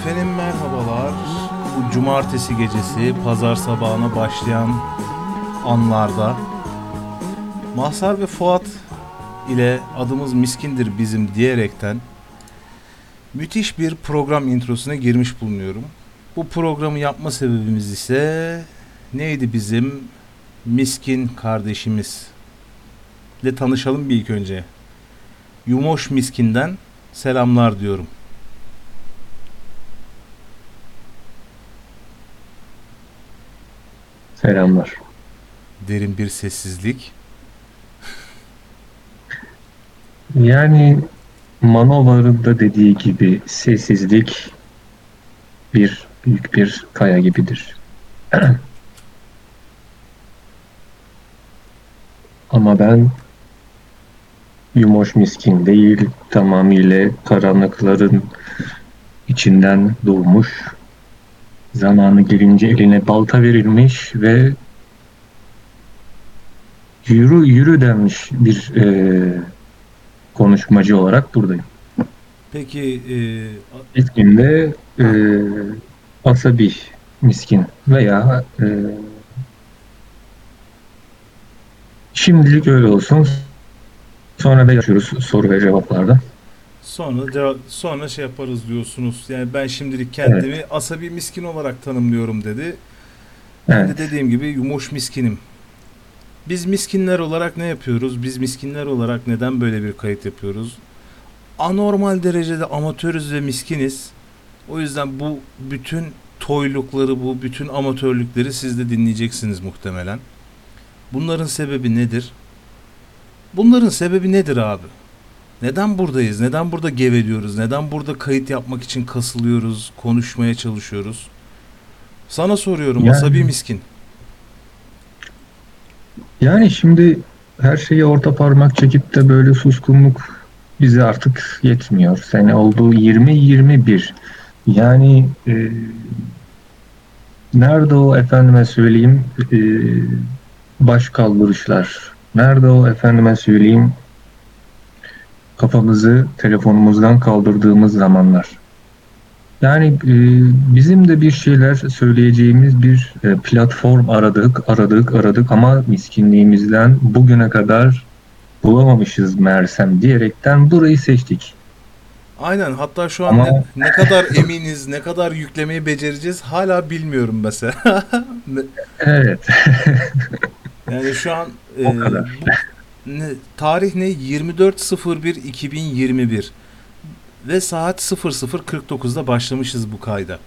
Efendim merhabalar. Bu cumartesi gecesi pazar sabahına başlayan anlarda Mahsar ve Fuat ile adımız miskindir bizim diyerekten müthiş bir program introsuna girmiş bulunuyorum. Bu programı yapma sebebimiz ise neydi bizim miskin kardeşimiz ile tanışalım bir ilk önce. Yumoş Miskin'den selamlar diyorum. Selamlar. Derin bir sessizlik. Yani Manovar'ın da dediği gibi sessizlik bir büyük bir kaya gibidir. Ama ben yumoş miskin değil, tamamıyla karanlıkların içinden doğmuş, zamanı gelince eline balta verilmiş ve yürü yürü denmiş bir e, konuşmacı olarak buradayım. Peki e, Miskin de e, asabi miskin veya e, şimdilik öyle olsun. Sonra da yaşıyoruz soru ve cevaplarda. Sonra ceva- sonra şey yaparız diyorsunuz. Yani ben şimdilik kendimi asabi miskin olarak tanımlıyorum dedi. Ben Evet. de dediğim gibi yumuş miskinim. Biz miskinler olarak ne yapıyoruz? Biz miskinler olarak neden böyle bir kayıt yapıyoruz? Anormal derecede amatörüz ve miskiniz. O yüzden bu bütün toylukları, bu bütün amatörlükleri siz de dinleyeceksiniz muhtemelen. Bunların sebebi nedir? Bunların sebebi nedir abi? Neden buradayız? Neden burada geveliyoruz? Neden burada kayıt yapmak için kasılıyoruz, konuşmaya çalışıyoruz? Sana soruyorum Yani- asabi miskin. Yani şimdi her şeyi orta parmak çekip de böyle suskunluk bize artık yetmiyor. Sene oldu 20-21. Yani e, nerede o efendime söyleyeyim e, baş kaldırışlar? Nerede o efendime söyleyeyim kafamızı telefonumuzdan kaldırdığımız zamanlar? Yani e, bizim de bir şeyler söyleyeceğimiz bir e, platform aradık, aradık, aradık ama miskinliğimizden bugüne kadar bulamamışız meğersem diyerekten burayı seçtik. Aynen hatta şu an Ama- ne, ne kadar eminiz, ne kadar yüklemeyi becereceğiz hala bilmiyorum mesela. Evet, yani şu an e, O kadar. bu- ne, tarih ne? 24.01.2021 ve saat 00.49'da başlamışız bu kayda.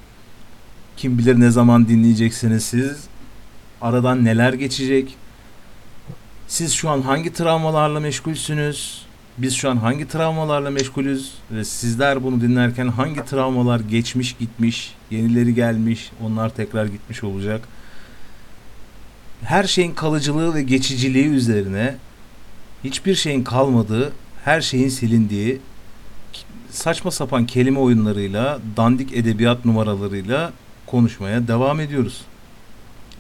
Kim bilir ne zaman dinleyeceksiniz siz? Aradan neler geçecek? Siz şu an hangi travmalarla meşgulsünüz? Biz şu an hangi travmalarla meşgulüz? Ve sizler bunu dinlerken hangi travmalar geçmiş gitmiş, yenileri gelmiş, onlar tekrar gitmiş olacak? Her şeyin kalıcılığı ve geçiciliği üzerine hiçbir şeyin kalmadığı, her şeyin silindiği, saçma sapan kelime oyunlarıyla, dandik edebiyat numaralarıyla konuşmaya devam ediyoruz.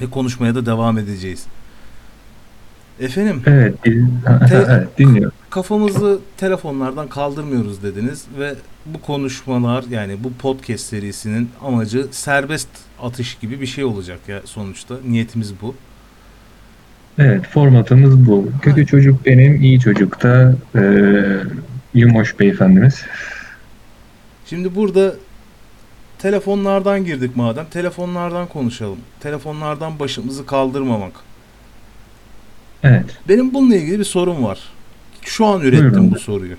Ve konuşmaya da devam edeceğiz. Efendim, evet, Te- evet dinliyorum. kafamızı telefonlardan kaldırmıyoruz dediniz ve bu konuşmalar yani bu podcast serisinin amacı serbest atış gibi bir şey olacak ya sonuçta. Niyetimiz bu. Evet, formatımız bu. Kötü çocuk benim, iyi çocuk da e, Yumoş beyefendimiz. Şimdi burada telefonlardan girdik madem. Telefonlardan konuşalım. Telefonlardan başımızı kaldırmamak. Evet, Benim bununla ilgili bir sorum var. Şu an ürettim Buyurun. bu soruyu.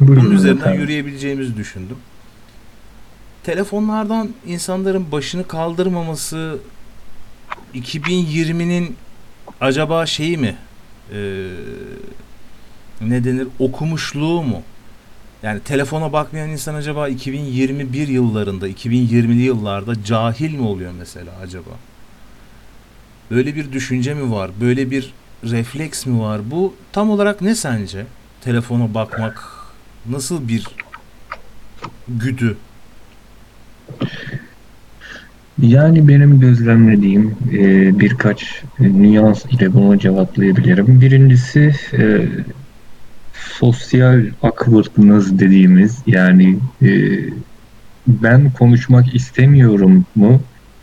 buyurun Bunun üzerinden efendim. yürüyebileceğimizi düşündüm. Telefonlardan insanların başını kaldırmaması 2020'nin acaba şeyi mi? Ee, ne denir? Okumuşluğu mu? Yani telefona bakmayan insan acaba 2021 yıllarında, 2020'li yıllarda cahil mi oluyor mesela acaba? Böyle bir düşünce mi var? Böyle bir refleks mi var? Bu tam olarak ne sence? Telefona bakmak nasıl bir güdü? Yani benim gözlemlediğim e, birkaç nüans ile bunu cevaplayabilirim. Birincisi e, sosyal awkwardness dediğimiz yani e, ben konuşmak istemiyorum mu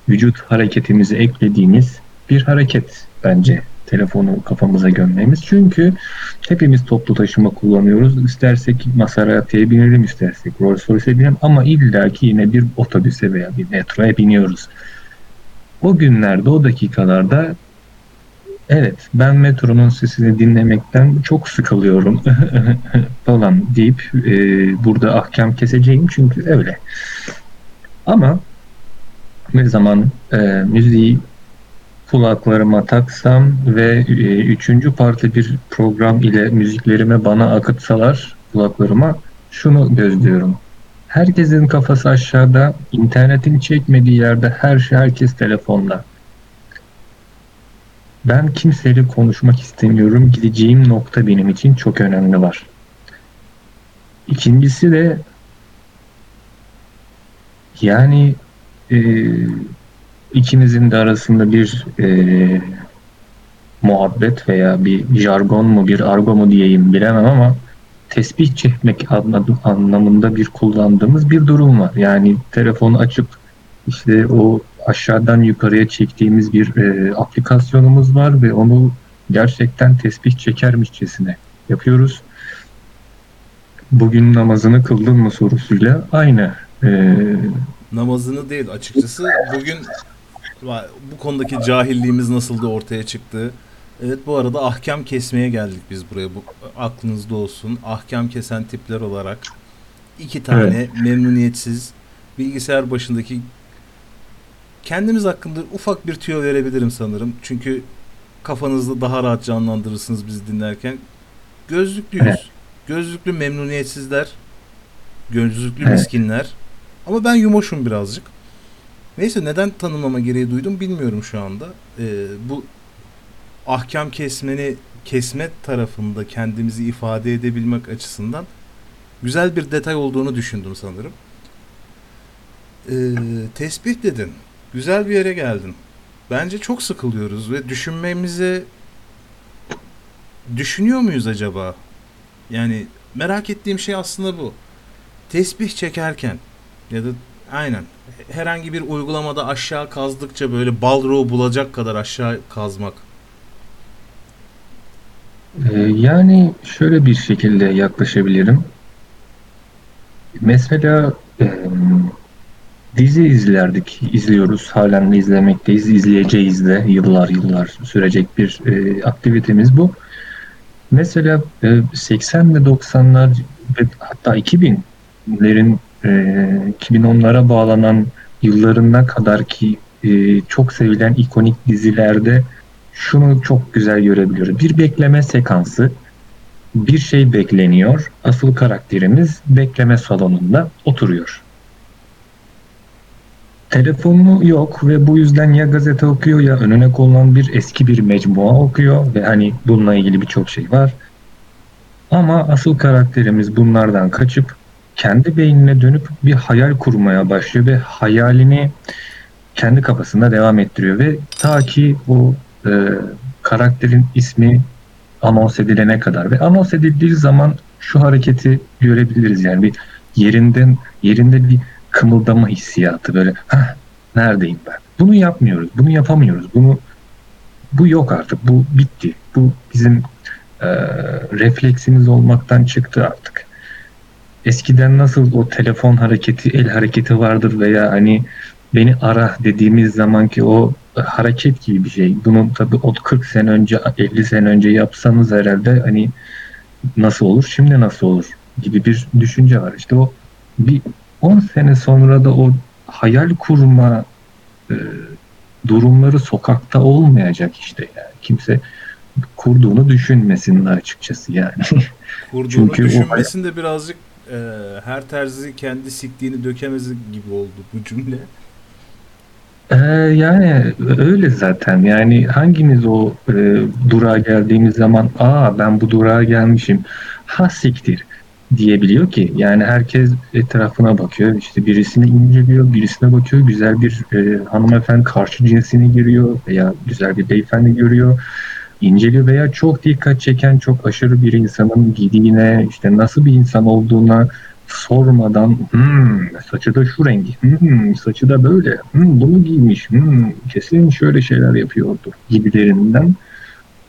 vücut hareketimizi eklediğimiz bir hareket bence telefonu kafamıza gömmemiz. Çünkü hepimiz toplu taşıma kullanıyoruz. İstersek Maserati'ye binelim, istersek Rolls Royce'e binelim ama illaki yine bir otobüse veya bir metroya biniyoruz. O günlerde, o dakikalarda evet ben metronun sesini dinlemekten çok sıkılıyorum falan deyip e, burada ahkam keseceğim çünkü öyle. Ama ne zaman e, müziği kulaklarıma taksam ve e, üçüncü parti bir program ile müziklerimi bana akıtsalar kulaklarıma şunu gözlüyorum. Herkesin kafası aşağıda, internetin çekmediği yerde her şey herkes telefonla. Ben kimseyle konuşmak istemiyorum. Gideceğim nokta benim için çok önemli var. İkincisi de yani e, ikimizin de arasında bir e, muhabbet veya bir jargon mu bir argo mu diyeyim bilemem ama tesbih çekmek anlamında bir kullandığımız bir durum var. Yani telefonu açıp işte o aşağıdan yukarıya çektiğimiz bir e, aplikasyonumuz var ve onu gerçekten tesbih çekermişçesine yapıyoruz. Bugün namazını kıldın mı sorusuyla aynı. E, namazını değil açıkçası. Bugün bu konudaki cahilliğimiz nasıl da ortaya çıktı. Evet bu arada ahkam kesmeye geldik biz buraya. Bu aklınızda olsun. Ahkam kesen tipler olarak iki tane evet. memnuniyetsiz bilgisayar başındaki kendimiz hakkında ufak bir tüyo verebilirim sanırım. Çünkü kafanızda daha rahat canlandırırsınız bizi dinlerken. Gözlüklüyüz. Evet. Gözlüklü memnuniyetsizler. Gözlüklü evet. miskinler. Ama ben yumoşum birazcık. Neyse neden tanımlama gereği duydum bilmiyorum şu anda. Ee, bu ahkam kesmeni kesme tarafında kendimizi ifade edebilmek açısından güzel bir detay olduğunu düşündüm sanırım. Ee, tesbih dedin. Güzel bir yere geldin. Bence çok sıkılıyoruz ve düşünmemizi düşünüyor muyuz acaba? Yani merak ettiğim şey aslında bu. Tesbih çekerken ya da aynen herhangi bir uygulamada aşağı kazdıkça böyle balroğu bulacak kadar aşağı kazmak. Ee, yani şöyle bir şekilde yaklaşabilirim. Mesela e, dizi izlerdik, izliyoruz, halen de izlemekteyiz, izleyeceğiz de yıllar yıllar sürecek bir e, aktivitemiz bu. Mesela e, 80 ve 90'lar ve hatta 2000'lerin e, 2010'lara bağlanan yıllarına kadar ki e, çok sevilen ikonik dizilerde şunu çok güzel görebiliyoruz. Bir bekleme sekansı, bir şey bekleniyor. Asıl karakterimiz bekleme salonunda oturuyor. Telefonu yok ve bu yüzden ya gazete okuyor ya önüne konulan bir eski bir mecmua okuyor ve hani bununla ilgili birçok şey var. Ama asıl karakterimiz bunlardan kaçıp kendi beynine dönüp bir hayal kurmaya başlıyor ve hayalini kendi kafasında devam ettiriyor ve ta ki o e, karakterin ismi anons edilene kadar ve anons edildiği zaman şu hareketi görebiliriz yani bir yerinden yerinde bir kımıldama hissiyatı böyle ha neredeyim ben? Bunu yapmıyoruz bunu yapamıyoruz bunu bu yok artık bu bitti bu bizim e, refleksimiz olmaktan çıktı artık eskiden nasıl o telefon hareketi, el hareketi vardır veya hani beni ara dediğimiz zamanki o hareket gibi bir şey. Bunu tabii o 40 sene önce, 50 sene önce yapsanız herhalde hani nasıl olur, şimdi nasıl olur gibi bir düşünce var. İşte o bir 10 sene sonra da o hayal kurma e, durumları sokakta olmayacak işte yani. Kimse kurduğunu düşünmesin açıkçası yani. Kurduğunu Çünkü düşünmesin o... de birazcık e, her terzi kendi siktiğini dökemez gibi oldu bu cümle. Ee, yani öyle zaten. Yani hangimiz o e, durağa geldiğimiz zaman aa ben bu durağa gelmişim ha siktir diyebiliyor ki. Yani herkes etrafına bakıyor. İşte birisini inceliyor, birisine bakıyor. Güzel bir e, hanımefendi karşı cinsini görüyor veya güzel bir beyefendi görüyor inceliyor veya çok dikkat çeken çok aşırı bir insanın giydiğine işte nasıl bir insan olduğuna sormadan hmm, saçı da şu renk, hmm, saçı da böyle, hmm, bunu giymiş, hmm, kesin şöyle şeyler yapıyordu gibilerinden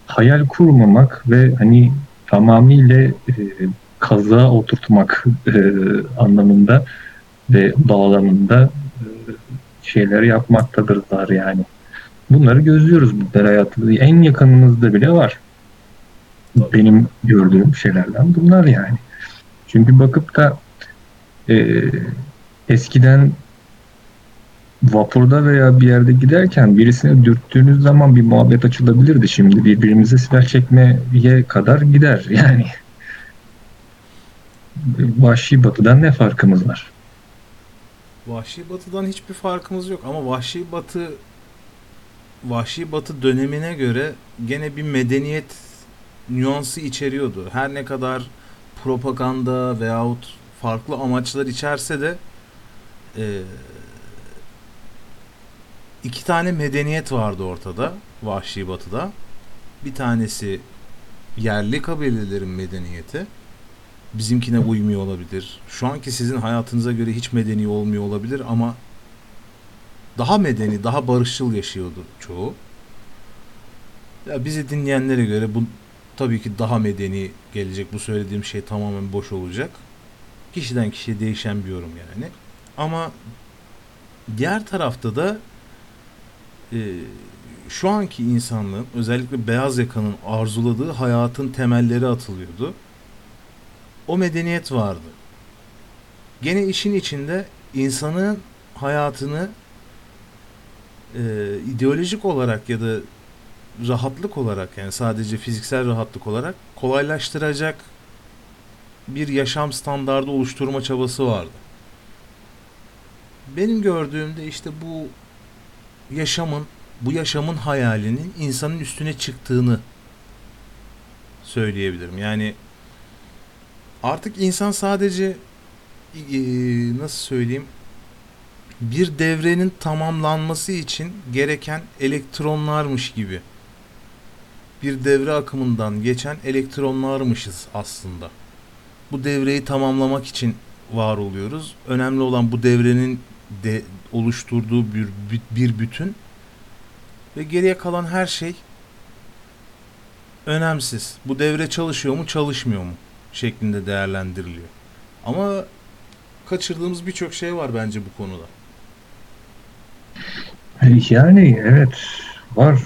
hayal kurmamak ve hani tamamıyla e, kaza oturtmak e, anlamında ve bağlamında e, şeyler yapmaktadırlar yani. Bunları gözlüyoruz bizler hayatımızda. En yakınımızda bile var. Benim gördüğüm şeylerden bunlar yani. Çünkü bakıp da e, eskiden vapurda veya bir yerde giderken birisine dürttüğünüz zaman bir muhabbet açılabilirdi. Şimdi birbirimize silah çekmeye kadar gider yani. Vahşi batıdan ne farkımız var? Vahşi Batı'dan hiçbir farkımız yok ama Vahşi Batı Vahşi Batı dönemine göre gene bir medeniyet nüansı içeriyordu. Her ne kadar propaganda veyahut farklı amaçlar içerse de e, iki tane medeniyet vardı ortada Vahşi Batı'da. Bir tanesi yerli kabilelerin medeniyeti. Bizimkine uymuyor olabilir. Şu anki sizin hayatınıza göre hiç medeni olmuyor olabilir ama daha medeni, daha barışçıl yaşıyordu çoğu. Ya bizi dinleyenlere göre bu tabii ki daha medeni gelecek. Bu söylediğim şey tamamen boş olacak. Kişiden kişiye değişen bir yorum yani. Ama diğer tarafta da e, şu anki insanlığın özellikle beyaz yakanın arzuladığı hayatın temelleri atılıyordu. O medeniyet vardı. Gene işin içinde insanın hayatını e, ideolojik olarak ya da rahatlık olarak yani sadece fiziksel rahatlık olarak kolaylaştıracak bir yaşam standardı oluşturma çabası vardı. Benim gördüğümde işte bu yaşamın, bu yaşamın hayalinin insanın üstüne çıktığını söyleyebilirim. Yani artık insan sadece e, nasıl söyleyeyim bir devrenin tamamlanması için gereken elektronlarmış gibi. Bir devre akımından geçen elektronlarmışız aslında. Bu devreyi tamamlamak için var oluyoruz. Önemli olan bu devrenin de oluşturduğu bir, bir bütün ve geriye kalan her şey önemsiz. Bu devre çalışıyor mu, çalışmıyor mu şeklinde değerlendiriliyor. Ama kaçırdığımız birçok şey var bence bu konuda. Yani evet var.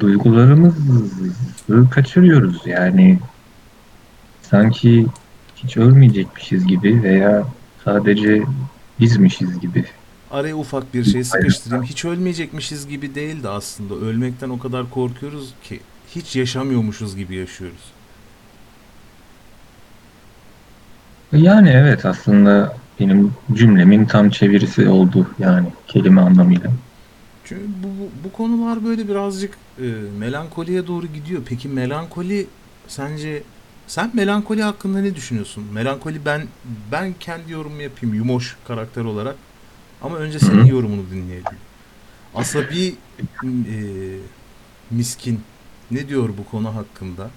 Duygularımızı kaçırıyoruz yani. Sanki hiç ölmeyecekmişiz gibi veya sadece bizmişiz gibi. Araya ufak bir şey sıkıştırayım. Hiç ölmeyecekmişiz gibi değil de aslında ölmekten o kadar korkuyoruz ki hiç yaşamıyormuşuz gibi yaşıyoruz. Yani evet aslında benim cümlemin tam çevirisi oldu yani kelime anlamıyla. Çünkü bu, bu, konular böyle birazcık e, melankoliye doğru gidiyor. Peki melankoli sence sen melankoli hakkında ne düşünüyorsun? Melankoli ben ben kendi yorumumu yapayım Yumoş karakter olarak. Ama önce senin Hı-hı. yorumunu dinleyelim. Aslında bir e, miskin ne diyor bu konu hakkında?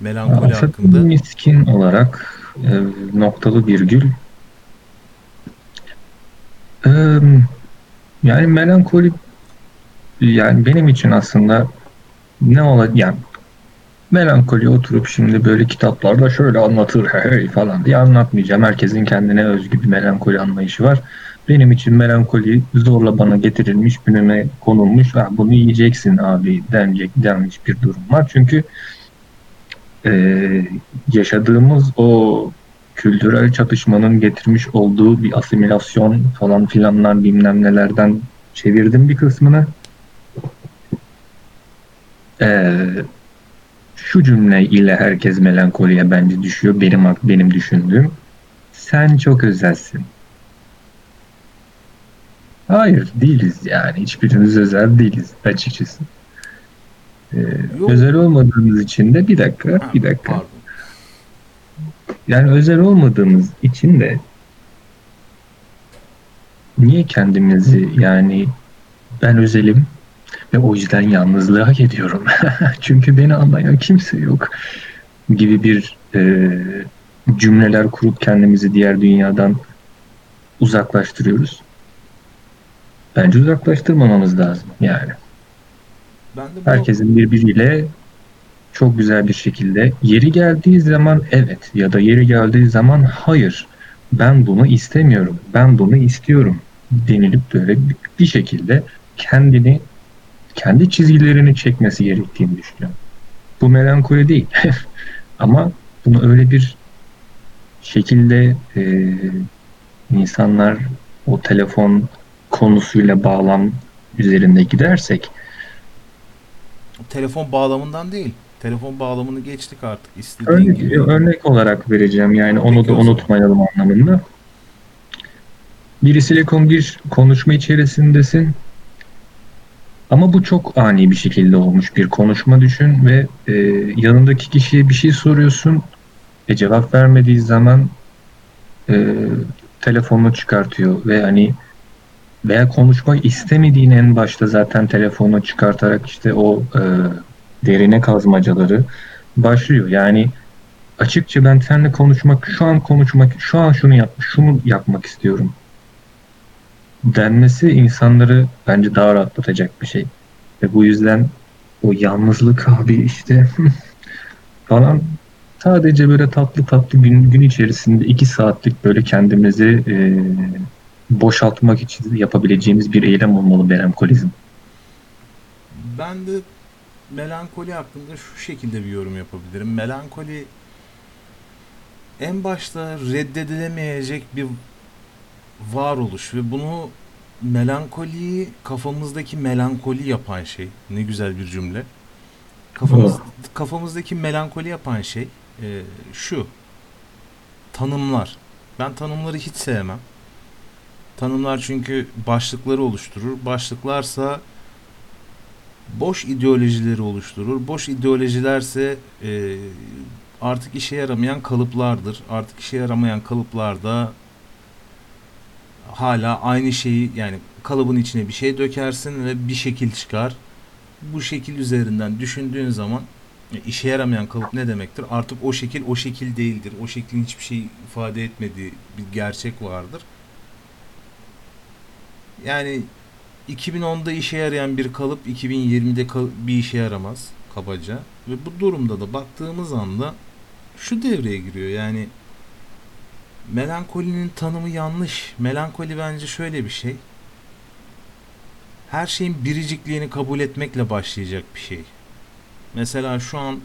Melankoli Aslında hakkında. miskin olarak e, noktalı virgül e, yani melankoli yani benim için aslında ne olacak yani melankoli oturup şimdi böyle kitaplarda şöyle anlatır hey, falan diye anlatmayacağım. Herkesin kendine özgü bir melankoli anlayışı var. Benim için melankoli zorla bana getirilmiş, önüme konulmuş. Ha, bunu yiyeceksin abi denecek denmiş bir durum var. Çünkü e, yaşadığımız o kültürel çatışmanın getirmiş olduğu bir asimilasyon falan filanlar bilmem nelerden çevirdim bir kısmını. E, şu cümle ile herkes melankoliye bence düşüyor. Benim benim düşündüğüm. Sen çok özelsin. Hayır değiliz yani. Hiçbirimiz özel değiliz açıkçası. Ee, Yok. özel olmadığımız için de bir dakika, Ha, bir dakika. Pardon. Yani özel olmadığımız için de niye kendimizi yani ben özelim ve o yüzden yalnızlığı hak ediyorum. Çünkü beni anlayan kimse yok gibi bir e, cümleler kurup kendimizi diğer dünyadan uzaklaştırıyoruz. Bence uzaklaştırmamamız lazım yani. Bu Herkesin birbiriyle çok güzel bir şekilde yeri geldiği zaman evet ya da yeri geldiği zaman hayır. Ben bunu istemiyorum. Ben bunu istiyorum denilip böyle bir şekilde kendini kendi çizgilerini çekmesi gerektiğini düşünüyorum. Bu melankoli değil. Ama bunu öyle bir şekilde e, insanlar o telefon konusuyla bağlam üzerinde gidersek telefon bağlamından değil. Telefon bağlamını geçtik artık. İstediğin örnek, gibi. örnek olarak vereceğim yani onu Peki da o zaman. unutmayalım anlamında. Birisiyle kon bir konuşma içerisindesin ama bu çok ani bir şekilde olmuş bir konuşma düşün ve e, yanındaki kişiye bir şey soruyorsun e, cevap vermediği zaman e, telefonunu çıkartıyor ve hani veya konuşmak istemediğin en başta zaten telefonunu çıkartarak işte o e, derine kazmacaları başlıyor. Yani açıkça ben seninle konuşmak, şu an konuşmak, şu an şunu yap, şunu yapmak istiyorum denmesi insanları bence daha rahatlatacak bir şey. Ve bu yüzden o yalnızlık abi işte falan sadece böyle tatlı tatlı gün, gün içerisinde iki saatlik böyle kendimizi e, boşaltmak için yapabileceğimiz bir eylem olmalı melankolizm. Ben de melankoli hakkında şu şekilde bir yorum yapabilirim. Melankoli en başta reddedilemeyecek bir varoluş ve bunu melankoliyi kafamızdaki melankoli yapan şey. Ne güzel bir cümle. Kafamız, kafamızdaki melankoli yapan şey e, şu. Tanımlar. Ben tanımları hiç sevmem. Tanımlar çünkü başlıkları oluşturur. Başlıklarsa boş ideolojileri oluşturur. Boş ideolojilerse e, artık işe yaramayan kalıplardır. Artık işe yaramayan kalıplarda hala aynı şeyi yani kalıbın içine bir şey dökersin ve bir şekil çıkar. Bu şekil üzerinden düşündüğün zaman e, işe yaramayan kalıp ne demektir? Artık o şekil o şekil değildir. O şeklin hiçbir şey ifade etmediği bir gerçek vardır. Yani 2010'da işe yarayan bir kalıp 2020'de kal- bir işe yaramaz kabaca. Ve bu durumda da baktığımız anda şu devreye giriyor. Yani melankolinin tanımı yanlış. Melankoli bence şöyle bir şey. Her şeyin biricikliğini kabul etmekle başlayacak bir şey. Mesela şu an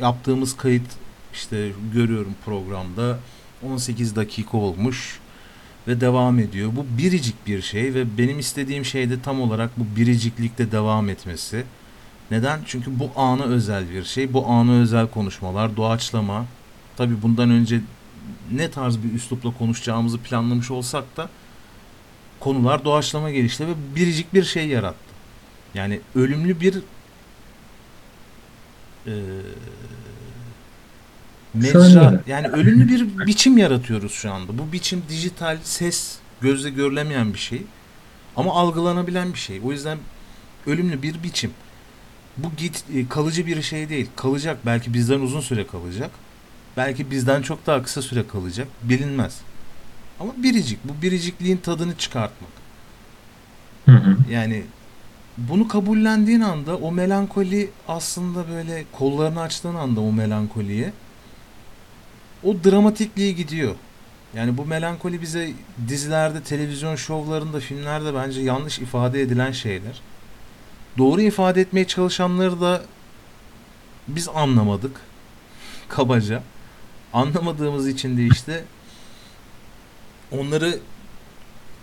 yaptığımız kayıt işte görüyorum programda 18 dakika olmuş ve devam ediyor. Bu biricik bir şey ve benim istediğim şey de tam olarak bu biriciklikte devam etmesi. Neden? Çünkü bu ana özel bir şey. Bu ana özel konuşmalar, doğaçlama. Tabi bundan önce ne tarz bir üslupla konuşacağımızı planlamış olsak da konular doğaçlama gelişti ve biricik bir şey yarattı. Yani ölümlü bir eee mecra yani ölümlü bir biçim yaratıyoruz şu anda. Bu biçim dijital ses gözle görülemeyen bir şey ama algılanabilen bir şey. O yüzden ölümlü bir biçim. Bu git e, kalıcı bir şey değil. Kalacak belki bizden uzun süre kalacak. Belki bizden çok daha kısa süre kalacak. Bilinmez. Ama biricik. Bu biricikliğin tadını çıkartmak. Hı hı. Yani bunu kabullendiğin anda o melankoli aslında böyle kollarını açtığın anda o melankoliye o dramatikliğe gidiyor. Yani bu melankoli bize dizilerde, televizyon şovlarında, filmlerde bence yanlış ifade edilen şeyler. Doğru ifade etmeye çalışanları da biz anlamadık. Kabaca. Anlamadığımız için de işte onları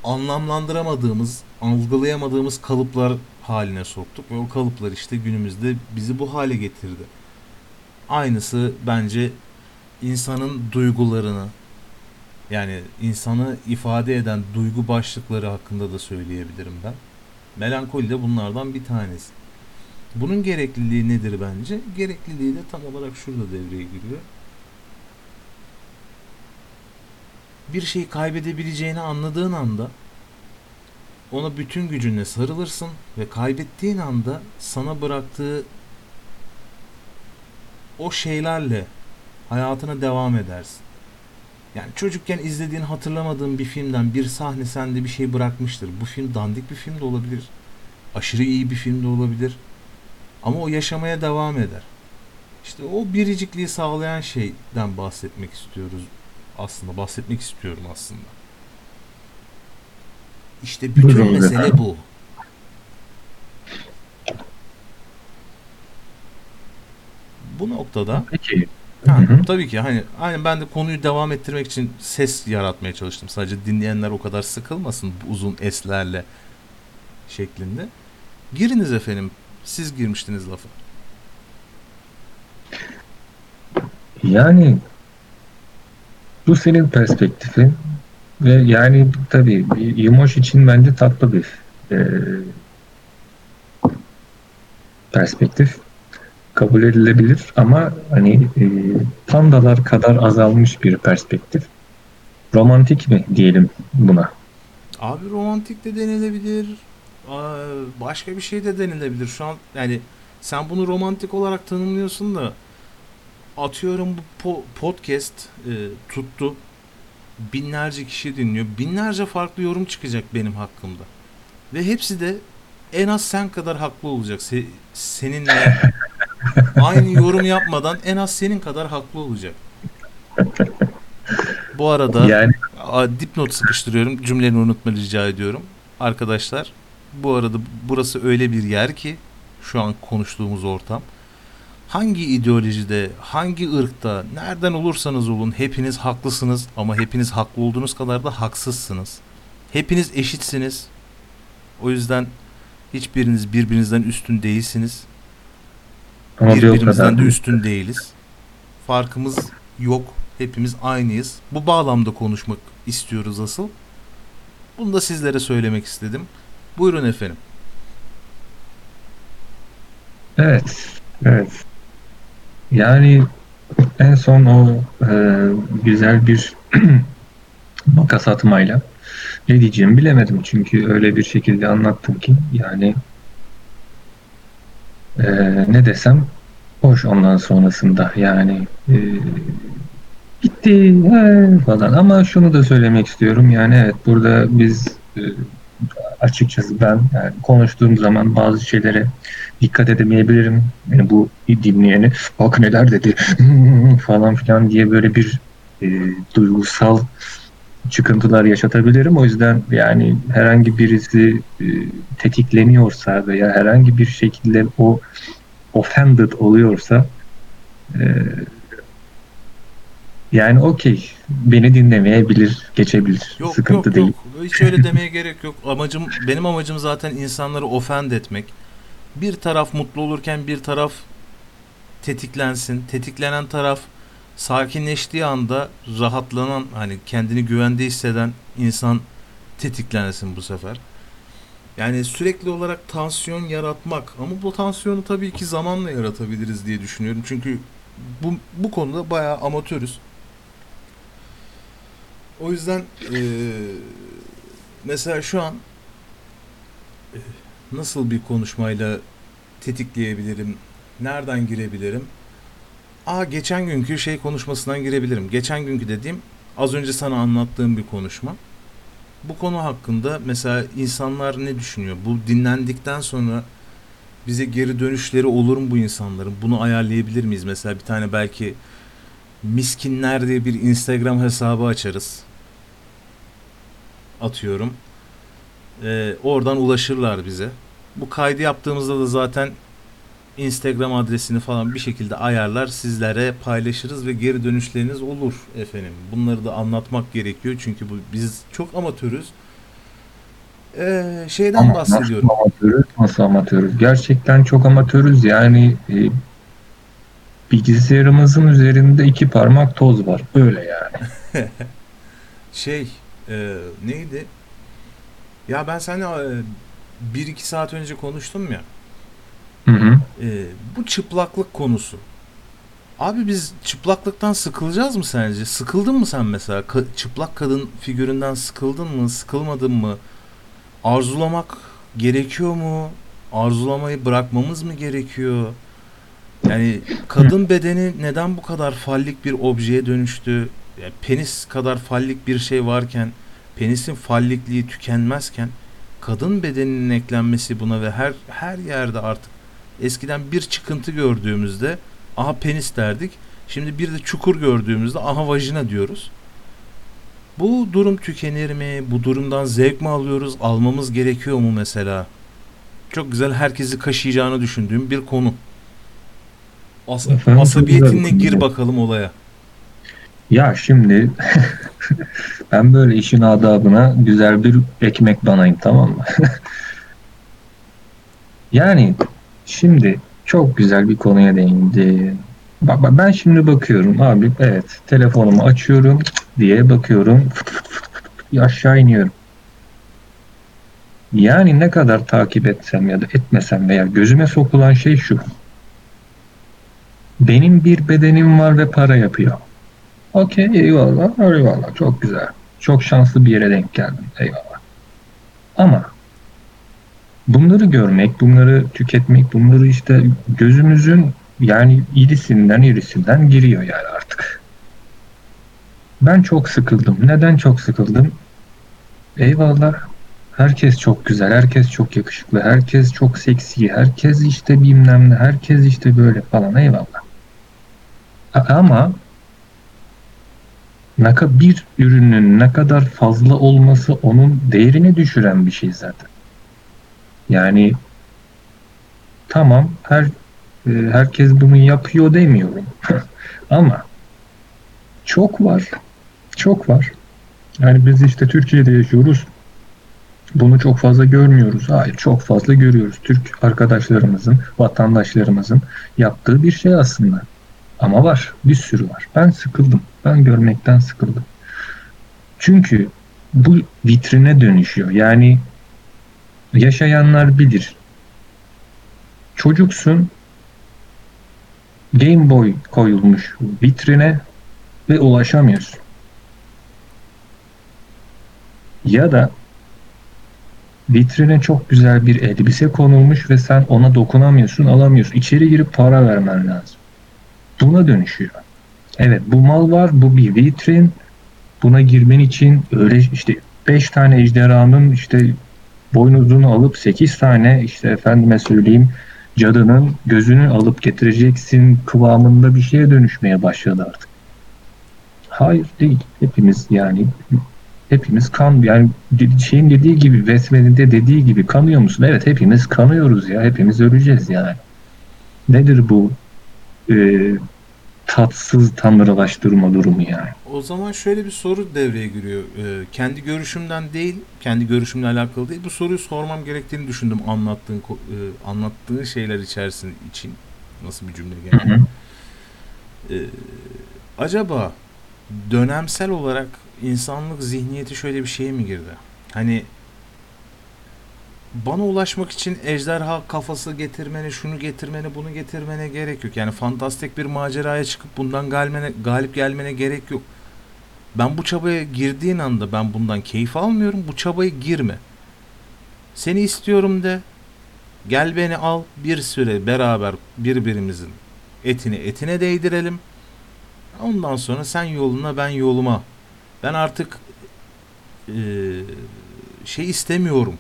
anlamlandıramadığımız, algılayamadığımız kalıplar haline soktuk ve o kalıplar işte günümüzde bizi bu hale getirdi. Aynısı bence insanın duygularını yani insanı ifade eden duygu başlıkları hakkında da söyleyebilirim ben. Melankoli de bunlardan bir tanesi. Bunun gerekliliği nedir bence? Gerekliliği de tam olarak şurada devreye giriyor. Bir şeyi kaybedebileceğini anladığın anda ona bütün gücünle sarılırsın ve kaybettiğin anda sana bıraktığı o şeylerle hayatına devam edersin. Yani çocukken izlediğin hatırlamadığın bir filmden bir sahne sende bir şey bırakmıştır. Bu film dandik bir film de olabilir. Aşırı iyi bir film de olabilir. Ama o yaşamaya devam eder. İşte o biricikliği sağlayan şeyden bahsetmek istiyoruz aslında. Bahsetmek istiyorum aslında. İşte bütün Buyurun mesele efendim. bu. Bu noktada Peki. Ha, Hı hı. tabii ki hani aynen ben de konuyu devam ettirmek için ses yaratmaya çalıştım. Sadece dinleyenler o kadar sıkılmasın bu uzun eslerle şeklinde. Giriniz efendim. Siz girmiştiniz lafa. Yani bu senin perspektifin ve yani tabii bir Yimoş için bence tatlı bir e, perspektif kabul edilebilir ama hani e, pandalar kadar azalmış bir perspektif. Romantik mi diyelim buna? Abi romantik de denilebilir. Başka bir şey de denilebilir. Şu an yani sen bunu romantik olarak tanımlıyorsun da atıyorum bu po- podcast e, tuttu. Binlerce kişi dinliyor. Binlerce farklı yorum çıkacak benim hakkımda. Ve hepsi de en az sen kadar haklı olacak. Se- seninle aynı yorum yapmadan en az senin kadar haklı olacak. Bu arada Yani dipnot sıkıştırıyorum. Cümleni unutma rica ediyorum. Arkadaşlar bu arada burası öyle bir yer ki şu an konuştuğumuz ortam. Hangi ideolojide, hangi ırkta, nereden olursanız olun hepiniz haklısınız ama hepiniz haklı olduğunuz kadar da haksızsınız. Hepiniz eşitsiniz. O yüzden hiçbiriniz birbirinizden üstün değilsiniz. Ama Birbirimizden de üstün değiliz. Farkımız yok. Hepimiz aynıyız. Bu bağlamda konuşmak istiyoruz asıl. Bunu da sizlere söylemek istedim. Buyurun efendim. Evet, evet. Yani en son o e, güzel bir makas atmayla ne diyeceğimi bilemedim. Çünkü öyle bir şekilde anlattım ki yani e, ne desem hoş ondan sonrasında yani e, gitti he, falan ama şunu da söylemek istiyorum yani evet burada biz e, açıkçası ben yani konuştuğum zaman bazı şeylere dikkat edemeyebilirim. Yani bu dinleyeni bak neler dedi falan filan diye böyle bir e, duygusal çıkıntılar yaşatabilirim. O yüzden yani herhangi birisi e, tetikleniyorsa veya herhangi bir şekilde o offended oluyorsa e, yani okey beni dinlemeyebilir, geçebilir. Yok Sıkıntı yok değil. yok. Hiç öyle demeye gerek yok. Amacım benim amacım zaten insanları ofend etmek. Bir taraf mutlu olurken bir taraf tetiklensin. Tetiklenen taraf sakinleştiği anda rahatlanan hani kendini güvende hisseden insan tetiklensin bu sefer. Yani sürekli olarak tansiyon yaratmak ama bu tansiyonu tabii ki zamanla yaratabiliriz diye düşünüyorum. Çünkü bu, bu konuda bayağı amatörüz. O yüzden eee, mesela şu an nasıl bir konuşmayla tetikleyebilirim? Nereden girebilirim? Aa geçen günkü şey konuşmasından girebilirim. Geçen günkü dediğim az önce sana anlattığım bir konuşma. Bu konu hakkında mesela insanlar ne düşünüyor? Bu dinlendikten sonra bize geri dönüşleri olur mu bu insanların? Bunu ayarlayabilir miyiz? Mesela bir tane belki miskinler diye bir Instagram hesabı açarız. Atıyorum. Ee, oradan ulaşırlar bize. Bu kaydı yaptığımızda da zaten Instagram adresini falan bir şekilde ayarlar sizlere paylaşırız ve geri dönüşleriniz olur efendim. Bunları da anlatmak gerekiyor çünkü bu biz çok amatörüz. Ee, şeyden Ama bahsediyorum. Nasıl amatörüz? Nasıl amatörüz? Gerçekten çok amatörüz. Yani e, bilgisayarımızın üzerinde iki parmak toz var. Böyle yani. Şey e, neydi? Ya ben seninle e, bir iki saat önce konuştum ya. Hı hı. E, bu çıplaklık konusu. Abi biz çıplaklıktan sıkılacağız mı sence? Sıkıldın mı sen mesela? Ka- çıplak kadın figüründen sıkıldın mı? Sıkılmadın mı? Arzulamak gerekiyor mu? Arzulamayı bırakmamız mı gerekiyor? Yani kadın bedeni neden bu kadar fallik bir objeye dönüştü? ya penis kadar fallik bir şey varken penisin fallikliği tükenmezken kadın bedeninin eklenmesi buna ve her her yerde artık eskiden bir çıkıntı gördüğümüzde aha penis derdik. Şimdi bir de çukur gördüğümüzde aha vajina diyoruz. Bu durum tükenir mi? Bu durumdan zevk mi alıyoruz? Almamız gerekiyor mu mesela? Çok güzel herkesi kaşıyacağını düşündüğüm bir konu. As Efendim, asabiyetinle gir bakalım olaya. Ya şimdi ben böyle işin adabına güzel bir ekmek banayım tamam mı? Yani şimdi çok güzel bir konuya değindi. Bak, ben şimdi bakıyorum abi evet telefonumu açıyorum diye bakıyorum aşağı iniyorum. Yani ne kadar takip etsem ya da etmesem veya gözüme sokulan şey şu. Benim bir bedenim var ve para yapıyor. Okey eyvallah eyvallah çok güzel. Çok şanslı bir yere denk geldim eyvallah. Ama bunları görmek, bunları tüketmek, bunları işte gözümüzün yani irisinden irisinden giriyor yani artık. Ben çok sıkıldım. Neden çok sıkıldım? Eyvallah. Herkes çok güzel, herkes çok yakışıklı, herkes çok seksi, herkes işte bilmem ne, herkes işte böyle falan eyvallah. Ama bir ürünün ne kadar fazla olması onun değerini düşüren bir şey zaten. Yani tamam her e, herkes bunu yapıyor demiyorum. Ama çok var. Çok var. Yani biz işte Türkiye'de yaşıyoruz. Bunu çok fazla görmüyoruz. Hayır, çok fazla görüyoruz. Türk arkadaşlarımızın, vatandaşlarımızın yaptığı bir şey aslında. Ama var, bir sürü var. Ben sıkıldım. Ben görmekten sıkıldım. Çünkü bu vitrine dönüşüyor. Yani yaşayanlar bilir. Çocuksun, Game Boy koyulmuş vitrine ve ulaşamıyorsun. Ya da vitrine çok güzel bir elbise konulmuş ve sen ona dokunamıyorsun, alamıyorsun. İçeri girip para vermen lazım. Buna dönüşüyor. Evet bu mal var, bu bir vitrin. Buna girmen için öyle işte 5 tane ejderhanın işte boynuzunu alıp 8 tane işte efendime söyleyeyim cadının gözünü alıp getireceksin kıvamında bir şeye dönüşmeye başladı artık. Hayır değil. Hepimiz yani hepimiz kan yani şeyin dediği gibi Vesmedi'de dediği gibi kanıyor musun? Evet hepimiz kanıyoruz ya. Hepimiz öleceğiz yani. Nedir bu e, tatsız tanrılaştırma durumu yani? O zaman şöyle bir soru devreye giriyor. Ee, kendi görüşümden değil, kendi görüşümle alakalı değil. Bu soruyu sormam gerektiğini düşündüm anlattığın e, anlattığın şeyler içerisinde için. Nasıl bir cümle Hı geldi? hı. Ee, acaba dönemsel olarak insanlık zihniyeti şöyle bir şeye mi girdi? Hani bana ulaşmak için ejderha kafası getirmene, şunu getirmene, bunu getirmene gerek yok. Yani fantastik bir maceraya çıkıp bundan galmene, galip gelmene gerek yok. Ben bu çabaya girdiğin anda ben bundan keyif almıyorum. Bu çabaya girme. Seni istiyorum de. Gel beni al. Bir süre beraber birbirimizin etini etine değdirelim. Ondan sonra sen yoluna ben yoluma. Ben artık eee, şey istemiyorum.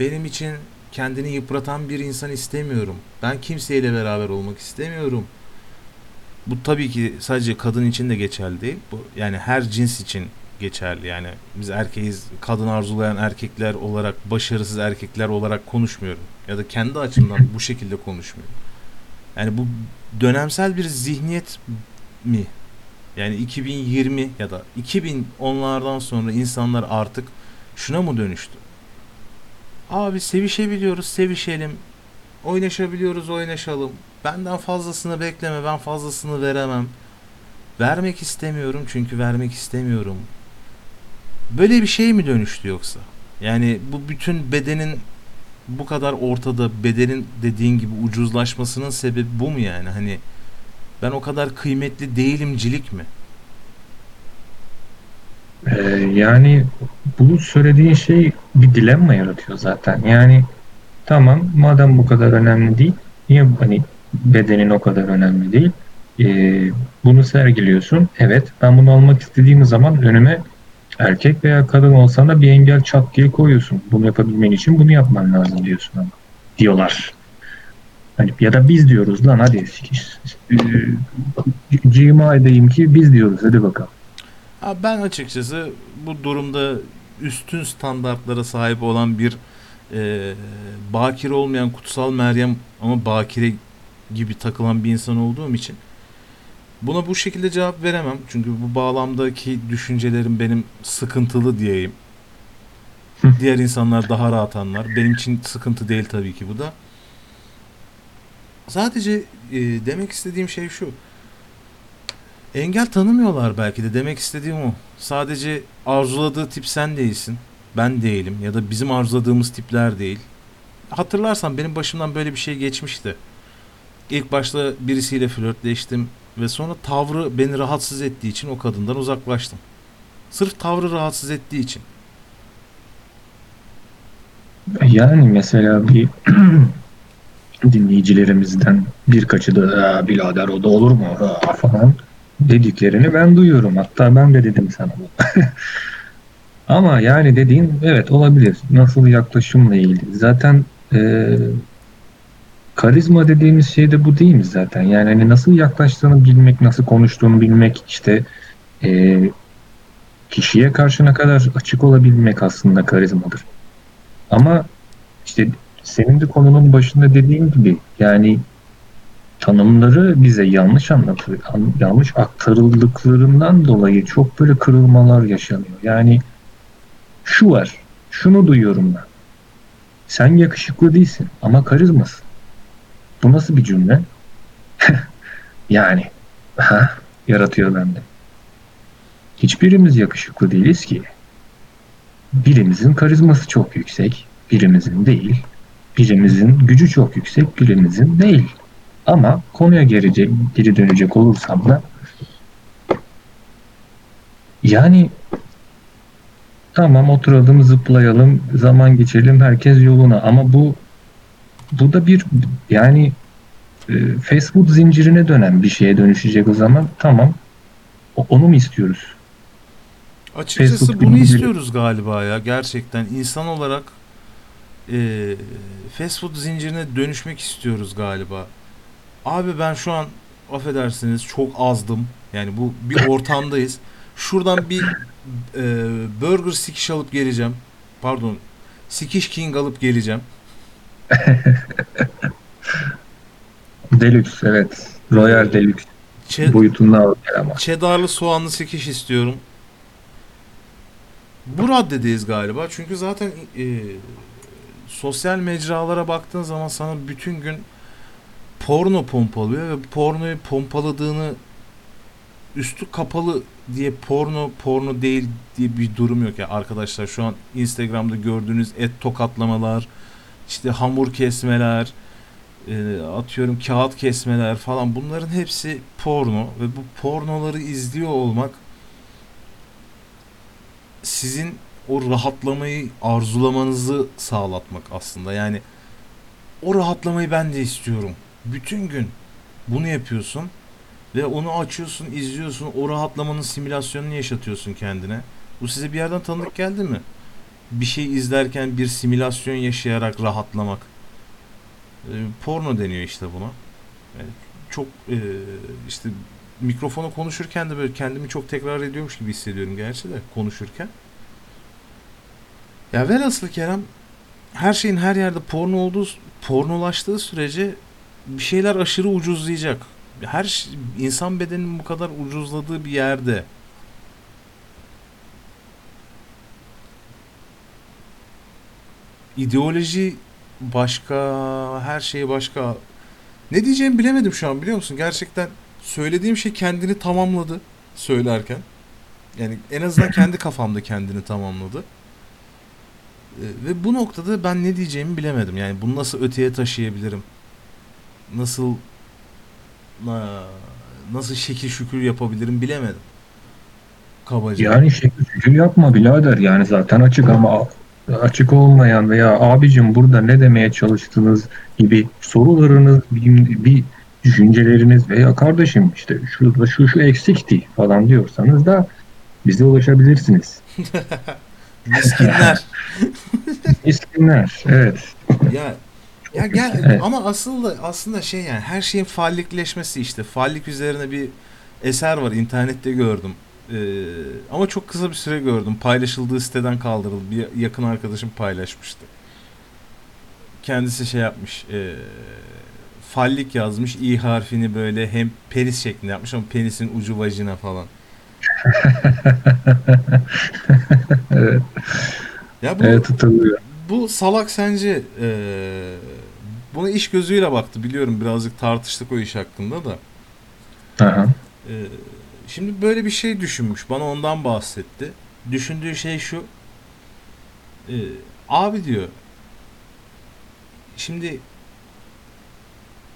Benim için kendini yıpratan bir insan istemiyorum. Ben kimseyle beraber olmak istemiyorum. Bu tabii ki sadece kadın için de geçerli değil. Bu yani her cins için geçerli. Yani biz erkeğiz, kadın arzulayan erkekler olarak, başarısız erkekler olarak konuşmuyorum. Ya da kendi açımdan bu şekilde konuşmuyorum. Yani bu dönemsel bir zihniyet mi? Yani 2020 ya da 2010'lardan sonra insanlar artık şuna mı dönüştü? Abi sevişebiliyoruz, sevişelim. Oynaşabiliyoruz, oynaşalım. Benden fazlasını bekleme, ben fazlasını veremem. Vermek istemiyorum çünkü vermek istemiyorum. Böyle bir şey mi dönüştü yoksa? Yani bu bütün bedenin bu kadar ortada, bedenin dediğin gibi ucuzlaşmasının sebebi bu mu yani? Hani ben o kadar kıymetli değilimcilik mi? Ee, yani bu söylediğin şey bir dilemma yaratıyor zaten. Yani tamam madem bu kadar önemli değil, niye hani bedenin o kadar önemli değil? Ee, bunu sergiliyorsun. Evet ben bunu almak istediğim zaman önüme erkek veya kadın olsan da bir engel çat diye koyuyorsun. Bunu yapabilmen için bunu yapman lazım diyorsun ama. Diyorlar. Hani ya da biz diyoruz lan hadi e, cima edeyim ki biz diyoruz hadi bakalım. Ha, ben açıkçası bu durumda üstün standartlara sahip olan bir e, bakire olmayan kutsal Meryem ama bakire gibi takılan bir insan olduğum için buna bu şekilde cevap veremem. Çünkü bu bağlamdaki düşüncelerim benim sıkıntılı diyeyim. Diğer insanlar daha rahat anlar. Benim için sıkıntı değil tabii ki bu da. Sadece e, demek istediğim şey şu. Engel tanımıyorlar belki de demek istediğim o. Sadece arzuladığı tip sen değilsin. Ben değilim ya da bizim arzuladığımız tipler değil. Hatırlarsan benim başımdan böyle bir şey geçmişti. İlk başta birisiyle flörtleştim ve sonra tavrı beni rahatsız ettiği için o kadından uzaklaştım. Sırf tavrı rahatsız ettiği için. Yani mesela bir dinleyicilerimizden birkaçı da birader o da olur mu falan dediklerini ben duyuyorum. Hatta ben de dedim sana. Ama yani dediğin evet olabilir. Nasıl yaklaşımla ilgili. Zaten e, karizma dediğimiz şey de bu değil mi zaten? Yani hani nasıl yaklaştığını bilmek, nasıl konuştuğunu bilmek, işte e, kişiye karşı ne kadar açık olabilmek aslında karizmadır. Ama işte senin de konunun başında dediğin gibi yani tanımları bize yanlış anlatıyor, yanlış aktarıldıklarından dolayı çok böyle kırılmalar yaşanıyor. Yani şu var, şunu duyuyorum ben. Sen yakışıklı değilsin ama karizmasın. Bu nasıl bir cümle? yani ha, yaratıyor bende. Hiçbirimiz yakışıklı değiliz ki. Birimizin karizması çok yüksek, birimizin değil. Birimizin gücü çok yüksek, birimizin değil. Ama konuya geri, geri dönecek olursam da yani tamam oturalım zıplayalım zaman geçelim herkes yoluna ama bu bu da bir yani e, fast food zincirine dönen bir şeye dönüşecek o zaman tamam onu mu istiyoruz? Açıkçası Facebook bunu istiyoruz galiba ya gerçekten insan olarak e, fast food zincirine dönüşmek istiyoruz galiba. Abi ben şu an affedersiniz çok azdım. Yani bu bir ortamdayız. Şuradan bir e, burger sikiş alıp geleceğim. Pardon. Sikiş King alıp geleceğim. Deluxe evet. Royal Deluxe. Ç- boyutunda al ama. Cheddarlı soğanlı sikiş istiyorum. Bu raddedeyiz galiba. Çünkü zaten e, sosyal mecralara baktığın zaman sana bütün gün porno pompalıyor ve pornoyu pompaladığını üstü kapalı diye porno porno değil diye bir durum yok. Ya arkadaşlar şu an Instagram'da gördüğünüz et tokatlamalar işte hamur kesmeler e, atıyorum kağıt kesmeler falan bunların hepsi porno ve bu pornoları izliyor olmak sizin o rahatlamayı arzulamanızı sağlatmak aslında. Yani o rahatlamayı ben de istiyorum bütün gün bunu yapıyorsun ve onu açıyorsun, izliyorsun, o rahatlamanın simülasyonunu yaşatıyorsun kendine. Bu size bir yerden tanıdık geldi mi? Bir şey izlerken bir simülasyon yaşayarak rahatlamak. E, porno deniyor işte buna. Yani çok e, işte mikrofona konuşurken de böyle kendimi çok tekrar ediyormuş gibi hissediyorum gerçi de konuşurken. Ya velhasıl Kerem her şeyin her yerde porno olduğu pornolaştığı sürece bir şeyler aşırı ucuzlayacak. Her insan bedeninin bu kadar ucuzladığı bir yerde ideoloji başka, her şey başka. Ne diyeceğimi bilemedim şu an biliyor musun? Gerçekten söylediğim şey kendini tamamladı söylerken. Yani en azından kendi kafamda kendini tamamladı. Ee, ve bu noktada ben ne diyeceğimi bilemedim. Yani bunu nasıl öteye taşıyabilirim? Nasıl nasıl şekil şükür yapabilirim bilemedim. Kabaca. Yani şekil şükür yapma birader yani zaten açık ama açık olmayan veya abicim burada ne demeye çalıştınız gibi sorularınız bir, bir düşünceleriniz veya kardeşim işte şurada şu şu eksikti falan diyorsanız da bize ulaşabilirsiniz. Miskinler. İskimler, evet. ya ya gel Evet. ama asıl da aslında şey yani her şeyin fallikleşmesi işte. Fallik üzerine bir eser var internette gördüm. Ee, ama çok kısa bir süre gördüm. Paylaşıldığı siteden kaldırıldı. Bir yakın arkadaşım paylaşmıştı. Kendisi şey yapmış. E, fallik yazmış. i harfini böyle hem penis şeklinde yapmış ama penisin ucu vajina falan. evet, Ya bu evet hatırlıyorum. Bu salak sence eee buna iş gözüyle baktı biliyorum birazcık tartıştık o iş hakkında da. Aha. Eee, şimdi böyle bir şey düşünmüş bana ondan bahsetti. Düşündüğü şey şu. eee, abi diyor. Şimdi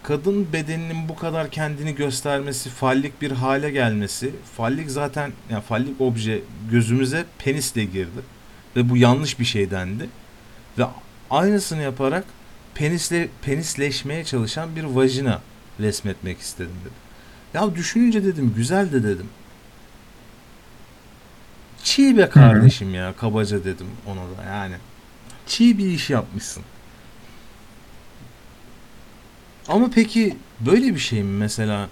kadın bedeninin bu kadar kendini göstermesi, fallik bir hale gelmesi, fallik zaten yani fallik obje gözümüze penisle girdi ve bu yanlış bir şey dendi. Ve aynısını yaparak penisle penisleşmeye çalışan bir vajina resmetmek istedim dedi. Ya düşününce dedim güzel de dedim. Çiğ be kardeşim ya kabaca dedim ona da yani. Çiğ bir iş yapmışsın. Ama peki böyle bir şey mi mesela?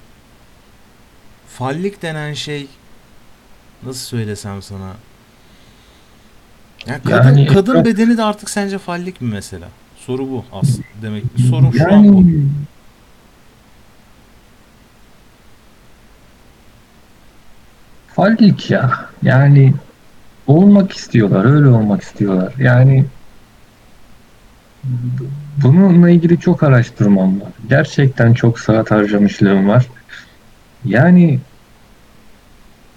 Fallik denen şey nasıl söylesem sana? Ya kadın, Yani kadın bedeni de artık sence fallik mi mesela? Soru bu aslında demek. Sorun şu an bu. Yani fallik ya. Yani olmak istiyorlar, öyle olmak istiyorlar. Yani bununla ilgili çok araştırmam var. Gerçekten çok saat harcamışlığım var. Yani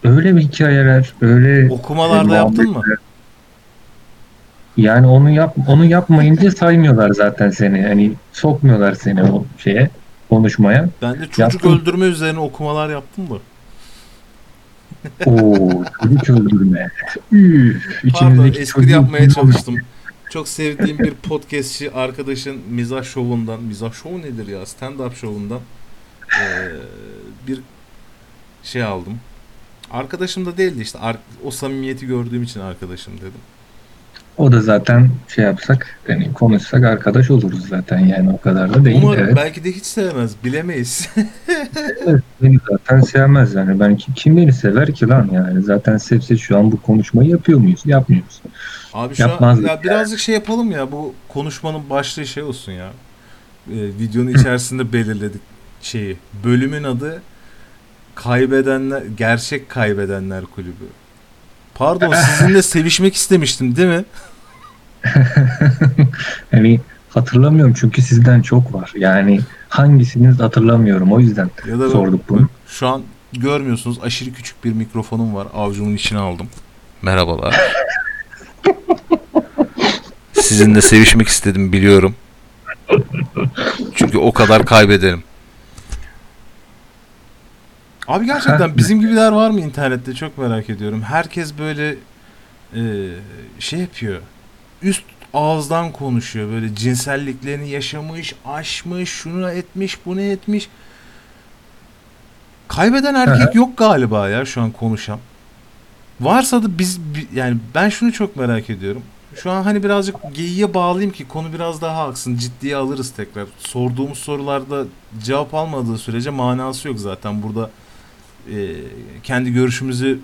öyle bir hikayeler, öyle Okumalarda yaptın mı? Yani onu yap onu yapmayınca saymıyorlar zaten seni. Hani sokmuyorlar seni o şeye konuşmaya. Ben de çocuk Yaptım. öldürme üzerine okumalar yaptım da. Oo, çocuk öldürme. Üf, Pardon espri yapmaya çalıştım. Çok sevdiğim bir podcastçi arkadaşın mizah şovundan, mizah şovu nedir ya? Stand-up şovundan eee, bir şey aldım. Arkadaşım da değildi işte. O samimiyeti gördüğüm için arkadaşım dedim. O da zaten şey yapsak, yani konuşsak arkadaş oluruz zaten yani o kadar da değil. Umarım evet. belki de hiç sevmez. Bilemeyiz. Evet, beni zaten sevmez yani. Ben ki- kim beni sever ki lan yani. Zaten sevse şu an bu konuşmayı yapıyor muyuz? Yapmıyoruz. Abi şu an ya birazcık şey yapalım ya bu konuşmanın başlığı şey olsun ya. Ee, videonun içerisinde belirledik şeyi. Bölümün adı Kaybedenler Gerçek Kaybedenler Kulübü. Pardon sizinle sevişmek istemiştim değil mi? hani hatırlamıyorum çünkü sizden çok var. Yani hangisiniz hatırlamıyorum o yüzden Ya da sorduk bunu. şu an görmüyorsunuz aşırı küçük bir mikrofonum var. Avcumun içine aldım. Merhabalar. Sizinle sevişmek istedim biliyorum. Çünkü o kadar kaybederim. Abi gerçekten bizim gibiler var mı internette çok merak ediyorum. Herkes böyle e, şey yapıyor. Üst ağızdan konuşuyor. Böyle cinselliklerini yaşamış, aşmış, şunu etmiş, bunu etmiş. Kaybeden erkek yok galiba ya şu an konuşan. Varsa da biz bi- yani ben şunu çok merak ediyorum. Şu an hani birazcık geyiğe bağlayayım ki konu biraz daha aksın. Ciddiye alırız tekrar. Sorduğumuz sorularda cevap almadığı sürece manası yok zaten. Burada e, kendi görüşümüzü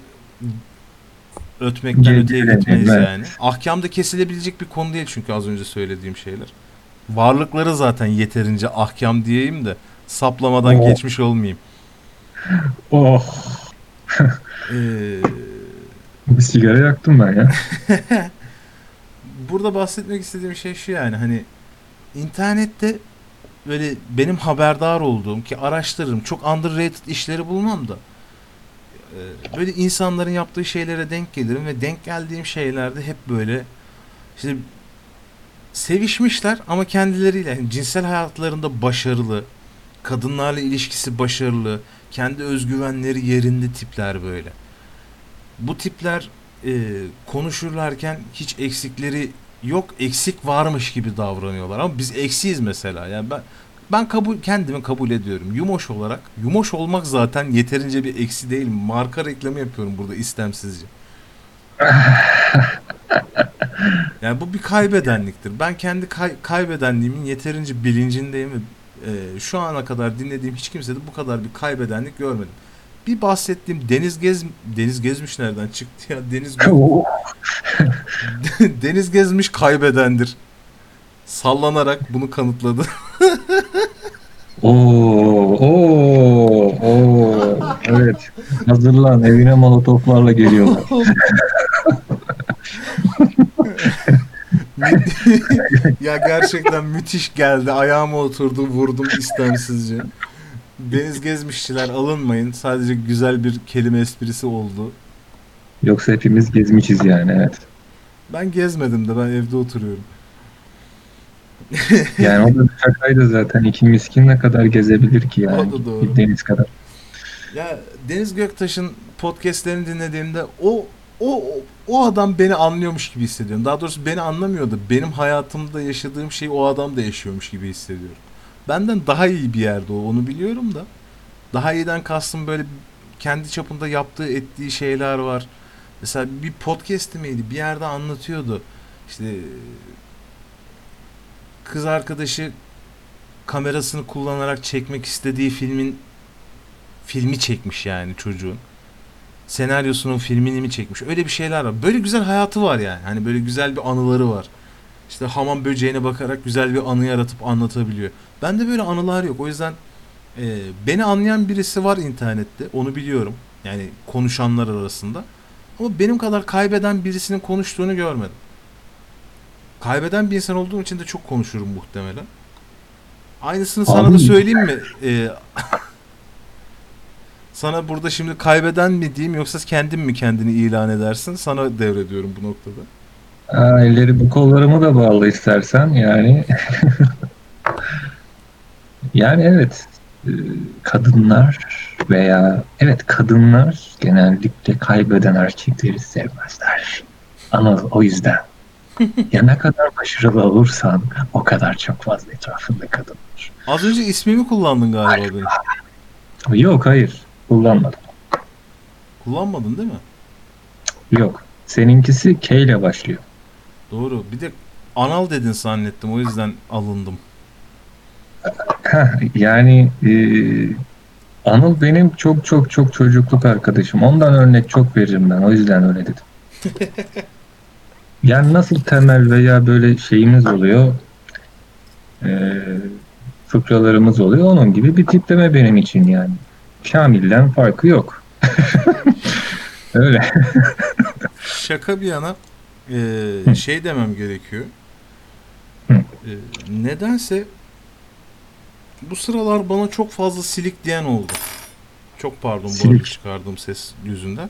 ötmekten öteye Getirelim, gitmeyiz evet. yani. Ahkamda kesilebilecek bir konu değil çünkü az önce söylediğim şeyler. Varlıkları zaten yeterince ahkam diyeyim de saplamadan Oh. geçmiş olmayayım. Oh, Ee, bir sigara yaktım ben ya. burada bahsetmek istediğim şey şu yani hani internette böyle benim haberdar olduğum ki araştırırım çok underrated işleri bulmam da böyle insanların yaptığı şeylere denk gelirim ve denk geldiğim şeylerde hep böyle işte sevişmişler ama kendileriyle yani cinsel hayatlarında başarılı kadınlarla ilişkisi başarılı kendi özgüvenleri yerinde tipler böyle. Bu tipler e, konuşurlarken hiç eksikleri yok eksik varmış gibi davranıyorlar ama biz eksiyiz mesela. Yani ben Ben kabul kendimi kabul ediyorum. Yumoş olarak. Yumoş olmak zaten yeterince bir eksi değil. Marka reklamı yapıyorum burada istemsizce. yani bu bir kaybedenliktir. Ben kendi kay- kaybedenliğimin yeterince bilincindeyim ve e, şu ana kadar dinlediğim hiç kimsede bu kadar bir kaybedenlik görmedim. Bir bahsettiğim Deniz Gez Deniz Gezmiş nereden çıktı ya? Deniz Gö- Deniz Gezmiş kaybedendir. Sallanarak bunu kanıtladı. Oo, oo, oo. Evet. Hazırlan. Evine molotoflarla geliyorlar. ya gerçekten müthiş geldi. Ayağıma oturdu, vurdum istemsizce. Deniz gezmişçiler alınmayın. Sadece güzel bir kelime esprisi oldu. Yoksa hepimiz gezmişiz yani evet. Ben gezmedim de ben evde oturuyorum. Yani o da bir şakaydı zaten. İki miskin ne kadar gezebilir ki yani. O da doğru. Bir deniz kadar. Ya Deniz Göktaş'ın podcastlerini dinlediğimde o o o adam beni anlıyormuş gibi hissediyorum. Daha doğrusu beni anlamıyordu. Benim hayatımda yaşadığım şeyi o adam da yaşıyormuş gibi hissediyorum. Benden daha iyi bir yerde o. Onu biliyorum da. Daha iyiden kastım böyle kendi çapında yaptığı ettiği şeyler var. Mesela bir podcast miydi? Bir yerde anlatıyordu. İşte kız arkadaşı kamerasını kullanarak çekmek istediği filmin filmi çekmiş yani çocuğun. Senaryosunun filmini mi çekmiş? Öyle bir şeyler var. Böyle güzel hayatı var yani. Hani böyle güzel bir anıları var. İşte hamam böceğine bakarak güzel bir anı yaratıp anlatabiliyor. Bende böyle anılar yok. O yüzden e, beni anlayan birisi var internette. Onu biliyorum. Yani konuşanlar arasında. Ama benim kadar kaybeden birisinin konuştuğunu görmedim. Kaybeden bir insan olduğum için de çok konuşurum muhtemelen. Aynısını sana Abi- da söyleyeyim mi? Ee, sana burada şimdi kaybeden mi diyeyim yoksa kendin mi kendini ilan edersin? Sana devrediyorum bu noktada. Aa, elleri bu kollarımı da bağla istersen yani. yani evet e, kadınlar veya evet kadınlar genellikle kaybeden erkekleri sevmezler. Ama o yüzden ya ne kadar başarılı olursan o kadar çok fazla etrafında kadın var. Az önce ismimi kullandın galiba benim. Yok hayır kullanmadım. Kullanmadın değil mi? Yok. Seninkisi K ile başlıyor. Doğru. Bir de anal dedin zannettim. O yüzden alındım. Yani e, Anıl benim çok çok çok çocukluk arkadaşım. Ondan örnek çok veririm ben. O yüzden öyle dedim. Yani nasıl temel veya böyle şeyimiz oluyor, e, fıkralarımız oluyor. Onun gibi bir tipleme benim için yani. Kamil'den farkı yok. öyle. Şaka bir yana Hı. şey demem gerekiyor. Eee, nedense bu sıralar bana çok fazla silik diyen oldu. Çok pardon bu Silik. arada çıkardığım ses yüzünden.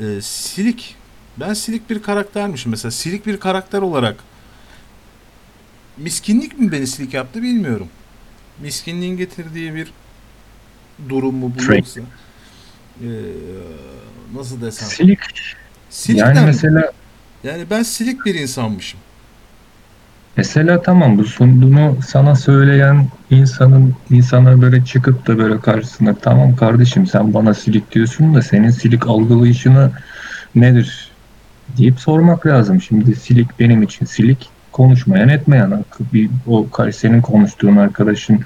Eee, silik. Ben silik bir karaktermişim. Mesela silik bir karakter olarak miskinlik mi beni silik yaptı bilmiyorum. Miskinliğin getirdiği bir durum mu bu yoksa? Eee, nasıl desem? Silik. Silikten Yani mi? mesela Yani ben silik bir insanmışım. Mesela tamam bu sun- bunu sana söyleyen insanın insana böyle çıkıp da böyle karşısına tamam kardeşim sen bana silik diyorsun da senin silik algılayışını nedir deyip sormak lazım. Şimdi silik benim için silik konuşmayan etmeyen bir o kar- senin konuştuğun arkadaşın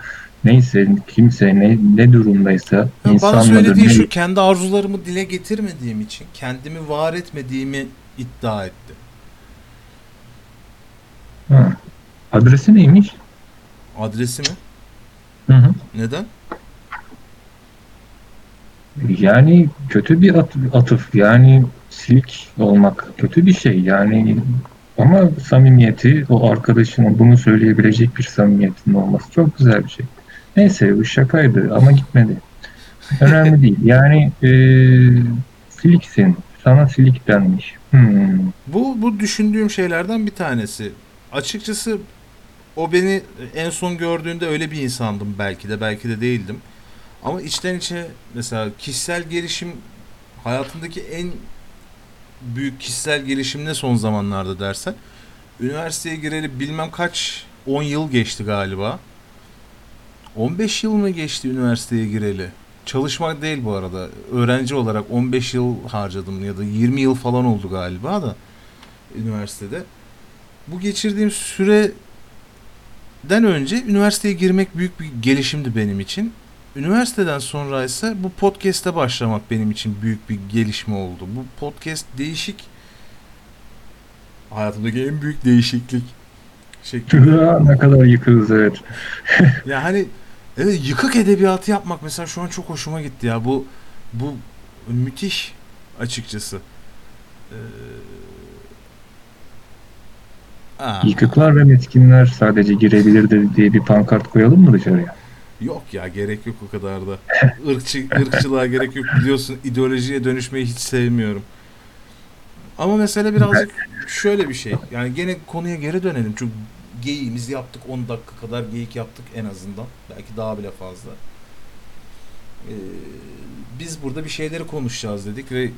neyse kimse ne ne durumdaysa Ya bana insan mıdır söylediği şu kendi arzularımı dile getirmediğim için kendimi var etmediğimi iddia etti. Ha. Adresi neymiş? Adresi mi? Hı hı. Neden? Yani kötü bir at- atıf yani silik olmak kötü bir şey yani ama samimiyeti o arkadaşının bunu söyleyebilecek bir samimiyetin olması çok güzel bir şey. Neyse bu şakaydı ama gitmedi. Önemli değil yani e, siliksin sana silik denmiş. Hmm. Bu bu düşündüğüm şeylerden bir tanesi. Açıkçası o beni en son gördüğünde öyle bir insandım belki de belki de değildim. Ama içten içe mesela kişisel gelişim hayatımdaki en büyük kişisel gelişim ne son zamanlarda dersen üniversiteye gireli bilmem kaç 10 yıl geçti galiba. 15 yıl mı geçti üniversiteye gireli? Çalışmak değil bu arada. Öğrenci olarak 15 yıl harcadım ya da 20 yıl falan oldu galiba da üniversitede. Bu geçirdiğim süreden önce üniversiteye girmek büyük bir gelişimdi benim için. Üniversiteden sonra ise bu podcast'e başlamak benim için büyük bir gelişme oldu. Bu podcast değişik hayatımdaki en büyük değişiklik şeklinde. ne kadar yıkığız evet. Ya hani evet yıkık edebiyatı yapmak mesela şu an çok hoşuma gitti ya. Bu bu müthiş açıkçası. Ee, aa, Yıkıklar ve miskinler sadece girebilirdi diye bir pankart koyalım mı dışarıya? Yok ya gerek yok o kadar da. Irkçı, ırkçılığa gerek yok biliyorsun ideolojiye dönüşmeyi hiç sevmiyorum. Ama mesele birazcık şöyle bir şey. Yani gene konuya geri dönelim. Çünkü geyiğimizi yaptık 10 dakika kadar geyik yaptık en azından. Belki daha bile fazla. Ee, biz burada bir şeyleri konuşacağız dedik ve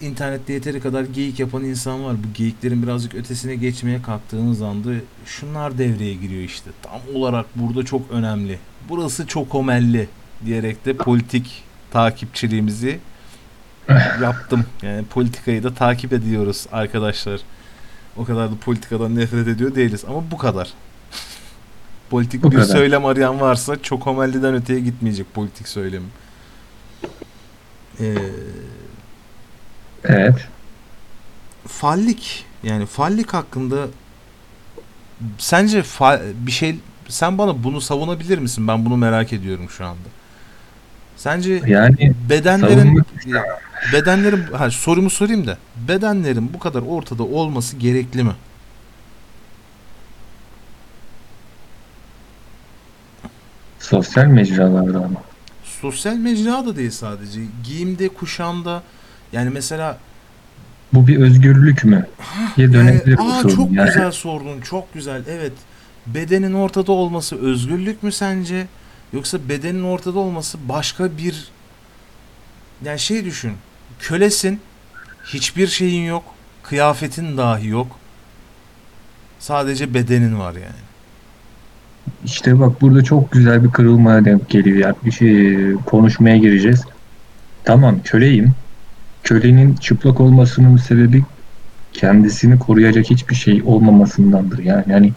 internette yeteri kadar geyik yapan insan var. Bu geyiklerin birazcık ötesine geçmeye kalktığımız anda şunlar devreye giriyor işte. Tam olarak burada çok önemli. Burası çok omelli diyerek de politik takipçiliğimizi yaptım. Yani politikayı da takip ediyoruz arkadaşlar. O kadar da politikadan nefret ediyor değiliz ama bu kadar. politik Bu bir kadar. söylem arayan varsa çok omelliden öteye gitmeyecek politik söylemi. Ee, Evet. fallik yani fallik hakkında sence fa- bir şey sen bana bunu savunabilir misin? Ben bunu merak ediyorum şu anda. Sence Yani bedenlerin bedenlerin ha sorumu sorayım da bedenlerin bu kadar ortada olması gerekli mi? sosyal mecralarda ama. Sosyal mecra da değil sadece. Giyimde, kuşamda yani mesela Bu bir özgürlük mü? diye yani, dönebilir bu aa sorun. çok Yani güzel sordun. Çok güzel. Evet. Bedenin ortada olması özgürlük mü sence? Yoksa bedenin ortada olması başka bir yani şey düşün. Kölesin. Hiçbir şeyin yok. Kıyafetin dahi yok. Sadece bedenin var yani. İşte bak burada çok güzel bir kırılmaya denk geliyor. Yani bir şey konuşmaya gireceğiz. Tamam köleyim. Kölenin çıplak olmasının sebebi kendisini koruyacak hiçbir şey olmamasındandır. Yani, yani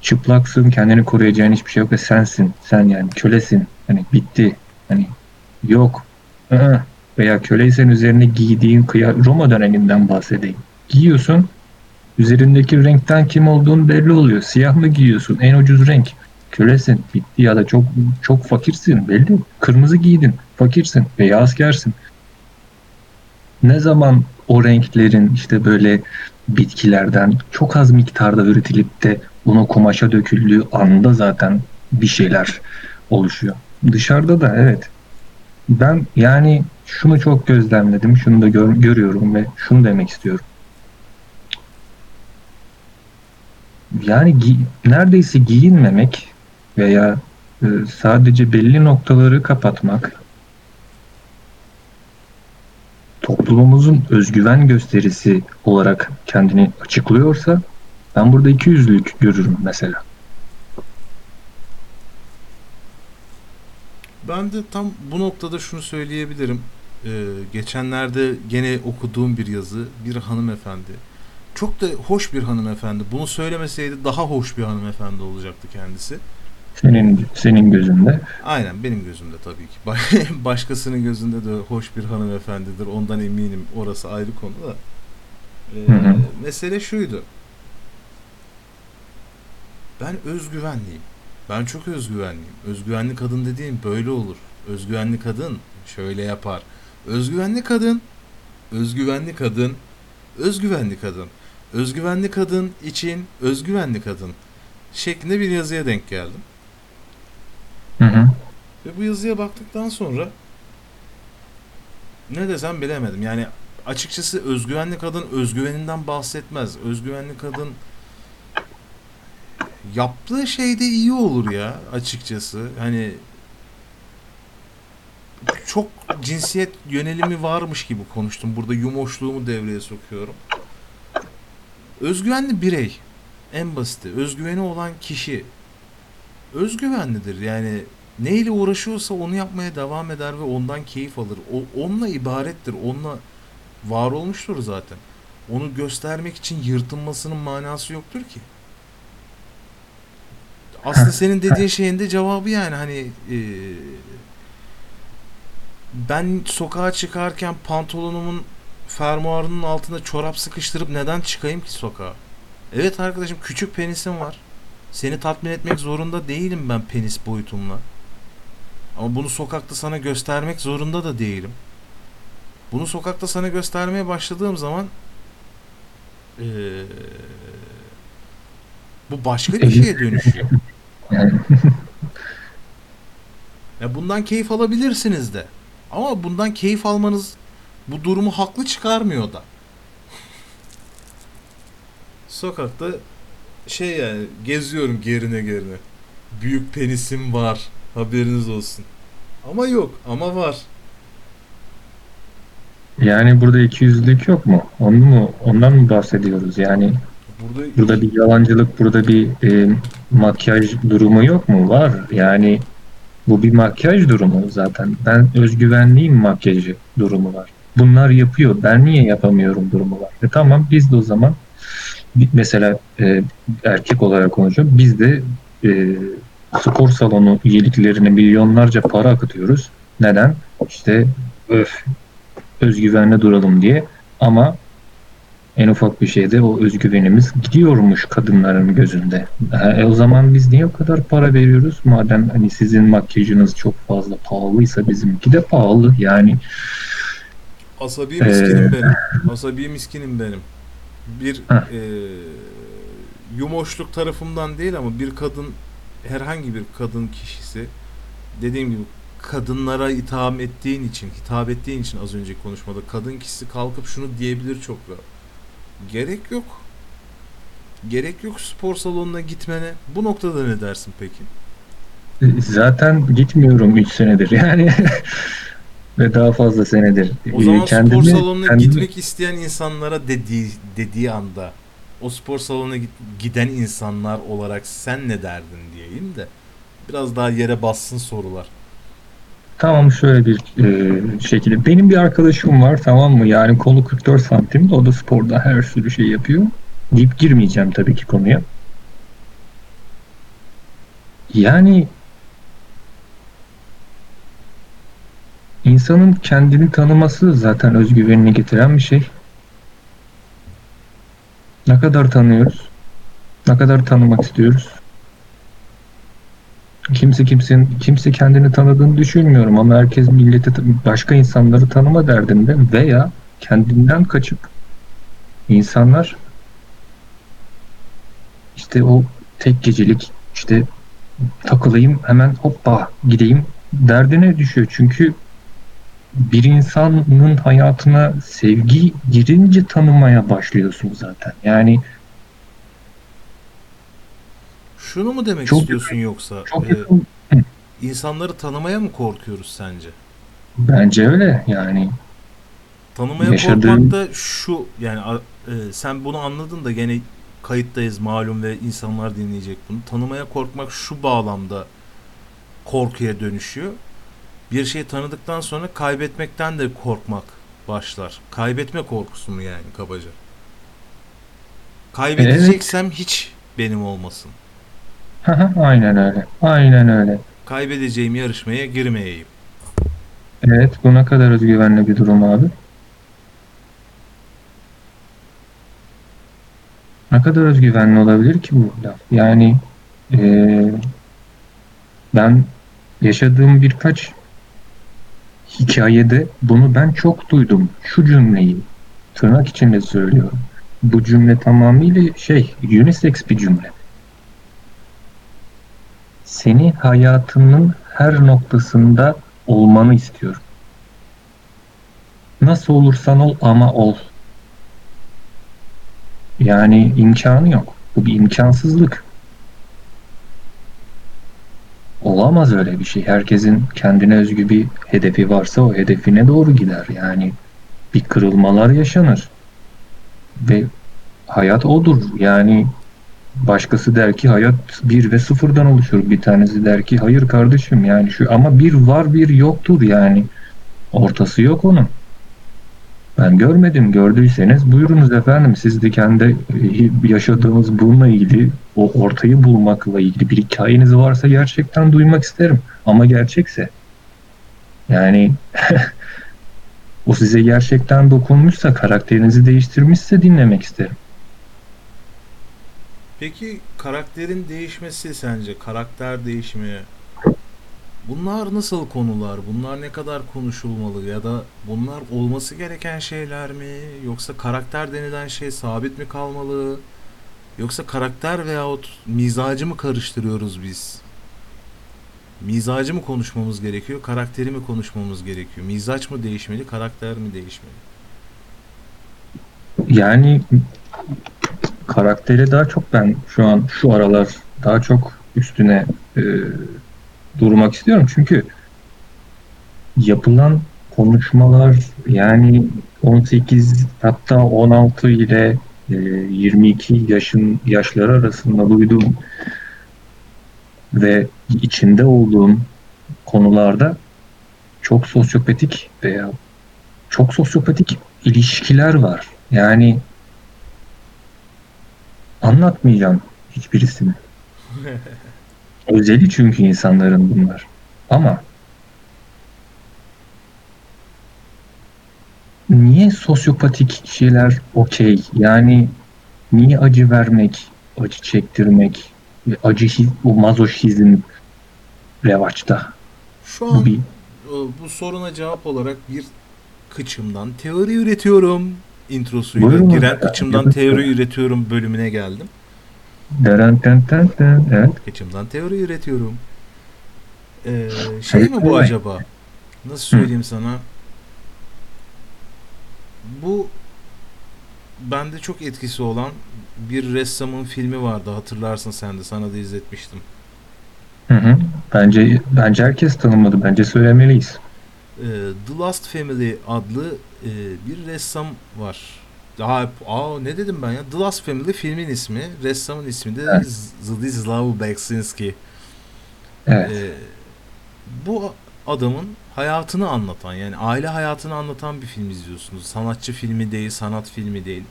çıplaksın, kendini koruyacağın hiçbir şey yok ve sensin. Sen yani kölesin. Hani bitti. Hani yok. Aa. Veya köleysen üzerine giydiğin kıya Roma döneminden bahsedeyim. Giyiyorsun. Üzerindeki renkten kim olduğun belli oluyor. Siyah mı giyiyorsun? En ucuz renk. Kölesin. Bitti ya da çok çok fakirsin belli. Kırmızı giydin. Fakirsin veya askersin. Ne zaman o renklerin işte böyle bitkilerden çok az miktarda üretilip de bunu kumaşa döküldüğü anda zaten bir şeyler oluşuyor. Dışarıda da evet. Ben yani şunu çok gözlemledim, şunu da gör- görüyorum ve şunu demek istiyorum. Yani gi- neredeyse giyinmemek veya e, sadece belli noktaları kapatmak toplumumuzun özgüven gösterisi olarak kendini açıklıyorsa ben burada iki yüzlülük görürüm mesela. Ben de tam bu noktada şunu söyleyebilirim. Ee, geçenlerde gene okuduğum bir yazı bir hanımefendi. Çok da hoş bir hanımefendi. Bunu söylemeseydi daha hoş bir hanımefendi olacaktı kendisi. Senin senin gözünde. Aynen benim gözümde tabii ki. Ba- Başkasının gözünde de hoş bir hanımefendidir. Ondan eminim. Orası ayrı konu da. Ee, Hı hı. mesele şuydu. Ben özgüvenliyim. Ben çok özgüvenliyim. Özgüvenli kadın dediğim böyle olur. Özgüvenli kadın şöyle yapar. Özgüvenli kadın, özgüvenli kadın, özgüvenli kadın. Özgüvenli kadın için özgüvenli kadın şeklinde bir yazıya denk geldim. Hı hı. Ve bu yazıya baktıktan sonra ne desem bilemedim. Yani açıkçası özgüvenli kadın özgüveninden bahsetmez. Özgüvenli kadın yaptığı şeyde iyi olur ya açıkçası. Hani çok cinsiyet yönelimi varmış gibi konuştum. Burada yumoşluğumu devreye sokuyorum. Özgüvenli birey. En basiti. Özgüveni olan kişi özgüvenlidir. Yani neyle uğraşıyorsa onu yapmaya devam eder ve ondan keyif alır. O onunla ibarettir. Onunla var olmuştur zaten. Onu göstermek için yırtınmasının manası yoktur ki. Aslında senin dediğin şeyin de cevabı yani hani e, ben sokağa çıkarken pantolonumun fermuarının altına çorap sıkıştırıp neden çıkayım ki sokağa? Evet arkadaşım küçük penisim var. Seni tatmin etmek zorunda değilim ben penis boyutumla. Ama bunu sokakta sana göstermek zorunda da değilim. Bunu sokakta sana göstermeye başladığım zaman eee, bu başka bir şeye dönüşüyor. Ya bundan keyif alabilirsiniz de. Ama bundan keyif almanız bu durumu haklı çıkarmıyor da. Sokakta şey yani geziyorum gerine gerine. Büyük penisim var. Haberiniz olsun. Ama yok ama var. yani burada ikiyüzlülük yok mu? Onu mu ondan mı bahsediyoruz? Yani Burada burada bir yalancılık, burada bir e, makyaj durumu yok mu? Var. Yani bu bir makyaj durumu zaten. Ben özgüvenliyim makyajı durumu var. Bunlar yapıyor. Ben niye yapamıyorum durumu var. E tamam biz de o zaman mesela e, erkek olarak konuşuyorum. Biz de e, spor salonu üyeliklerine milyonlarca para akıtıyoruz. Neden? İşte öf özgüvenli duralım diye. Ama en ufak bir şeyde o özgüvenimiz gidiyormuş kadınların gözünde. E, o zaman biz niye o kadar para veriyoruz? Madem hani sizin makyajınız çok fazla pahalıysa bizimki de pahalı. Yani asabi Ee, miskinim benim. Asabi miskinim benim. Bir Heh. eee yumoşluk tarafımdan değil ama bir kadın herhangi bir kadın kişisi dediğim gibi kadınlara itham ettiğin için, hitap ettiğin için az önceki konuşmada kadın kişisi kalkıp şunu diyebilir çok rahat. Gerek yok. Gerek yok spor salonuna gitmene. Bu noktada ne dersin peki? e, zaten gitmiyorum 3 senedir yani ve daha fazla senedir. O E, zaman spor kendimi- salonuna kendimi- gitmek isteyen insanlara dediği dediği anda o spor salonuna giden insanlar olarak sen ne derdin diyeyim de biraz daha yere bassın sorular. Tamam şöyle bir e, şekilde. Benim bir arkadaşım var tamam mı? Yani kolu 44 santim. O da sporda her sürü şey yapıyor. Deyip girmeyeceğim tabii ki konuya. Yani insanın kendini tanıması zaten özgüvenini getiren bir şey. Ne kadar tanıyoruz? Ne kadar tanımak istiyoruz? Kimse kimsenin kimse kendini tanıdığını düşünmüyorum ama herkes milleti başka insanları tanıma derdinde veya kendinden kaçıp insanlar işte o tek gecelik işte takılayım hemen hoppa gideyim derdine düşüyor. Çünkü bir insanın hayatına sevgi girince tanımaya başlıyorsun zaten. Yani Şunu mu demek Çok istiyorsun yoksa çok e, yakın insanları tanımaya mı korkuyoruz sence? bence öyle yani. Tanımaya Yaşadığım- korkmak da şu yani e, sen bunu anladın da gene kayıttayız malum ve insanlar dinleyecek bunu. Tanımaya korkmak şu bağlamda korkuya dönüşüyor. Bir şeyi tanıdıktan sonra kaybetmekten de korkmak başlar. Kaybetme korkusu mu yani kabaca? Kaybedeceksem hiç benim olmasın. Aynen öyle. Aynen öyle. Kaybedeceğim yarışmaya girmeyeyim. Evet, bu ne kadar özgüvenli bir durum abi. Ne kadar özgüvenli olabilir ki bu laf? Yani eee, ben yaşadığım birkaç hikayede bunu ben çok duydum. Şu cümleyi tırnak içinde söylüyorum. Bu cümle tamamıyla şey, unisex bir cümle. Seni hayatının her noktasında olmanı istiyorum. Nasıl olursan ol ama ol. Yani imkanı yok. Bu bir imkansızlık. Olamaz öyle bir şey. Herkesin kendine özgü bir hedefi varsa o hedefine doğru gider. Yani bir kırılmalar yaşanır. Ve hayat odur. Yani Başkası der ki hayat bir ve sıfırdan oluşur. Bir tanesi der ki hayır kardeşim yani şu ama bir var bir yoktur yani. Ortası yok onun. Ben görmedim. Gördüyseniz buyurunuz efendim. Siz de kendi e, yaşadığınız bununla ilgili o ortayı bulmakla ilgili bir hikayeniz varsa gerçekten duymak isterim. Ama gerçekse. Yani o size gerçekten dokunmuşsa, karakterinizi değiştirmişse dinlemek isterim. Peki karakterin değişmesi sence karakter değişimi bunlar nasıl konular? Bunlar ne kadar konuşulmalı ya da bunlar olması gereken şeyler mi? Yoksa karakter denilen şey sabit mi kalmalı? Yoksa karakter veyahut mizacı mı karıştırıyoruz biz? Mizacı mı konuşmamız gerekiyor, karakteri mi konuşmamız gerekiyor? Mizaç mı değişmeli, karakter mi değişmeli? Yani karakteri daha çok ben şu an şu aralar daha çok üstüne e, durmak istiyorum. Çünkü yapılan konuşmalar yani 18 hatta 16 ile 22 yaşın yaşları arasında duyduğum ve içinde olduğum konularda çok sosyopatik veya çok sosyopatik ilişkiler var. Yani anlatmayacağım hiçbirisini. Özeli çünkü insanların bunlar. Ama niye sosyopatik şeyler okey? Yani niye acı vermek, acı çektirmek, acı o mazoşizm revaçta? Şu Bu an bir e, bu soruna cevap olarak bir kıçımdan teori üretiyorum introsuyla Buyurun giren kıçımdan yapın. teori üretiyorum bölümüne geldim. deren ten ten ten, evet. Kıçımdan teori üretiyorum. Ee, şey mi bu acaba? Nasıl söyleyeyim sana? Bu bende çok etkisi olan bir ressamın filmi vardı hatırlarsın sen de sana da izletmiştim. Hı hı. Bence bence herkes tanımadı. Bence söylemeliyiz. Ee, The Last Family adlı e, bir ressam var. Daha aa ne dedim ben ya? The Last Family filmin ismi, ressamın ismi de Evet. Beksinski. Evet. Ee, bu adamın hayatını anlatan yani aile hayatını anlatan bir film izliyorsunuz. Sanatçı filmi değil, sanat filmi değil.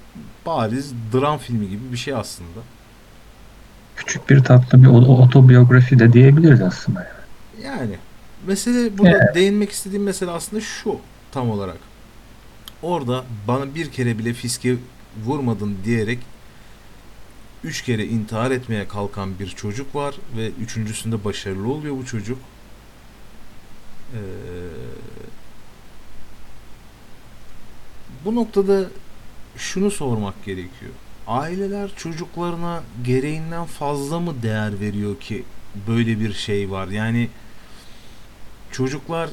Bariz dram filmi gibi bir şey aslında. Küçük bir tatlı bir otobiyografi de diyebiliriz aslında. Yani mesele burada Evet. değinmek istediğim mesele aslında şu tam olarak. Orada bana bir kere bile fiske vurmadın diyerek üç kere intihar etmeye kalkan bir çocuk var ve üçüncüsünde başarılı oluyor bu çocuk. Ee, bu noktada şunu sormak gerekiyor. Aileler çocuklarına gereğinden fazla mı değer veriyor ki böyle bir şey var? Yani çocuklar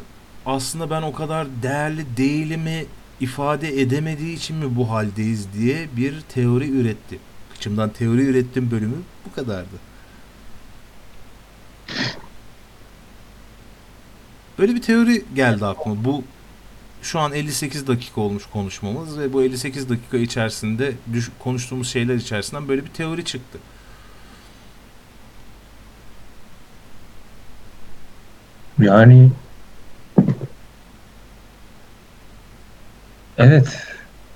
aslında ben o kadar değerli değilimi ifade edemediği için mi bu haldeyiz diye bir teori üretti. Kıçımdan teori ürettim bölümü bu kadardı. Böyle bir teori geldi aklıma. Bu şu an 58 dakika olmuş konuşmamız ve bu 58 dakika içerisinde düş- konuştuğumuz şeyler içerisinden böyle bir teori çıktı. Yani evet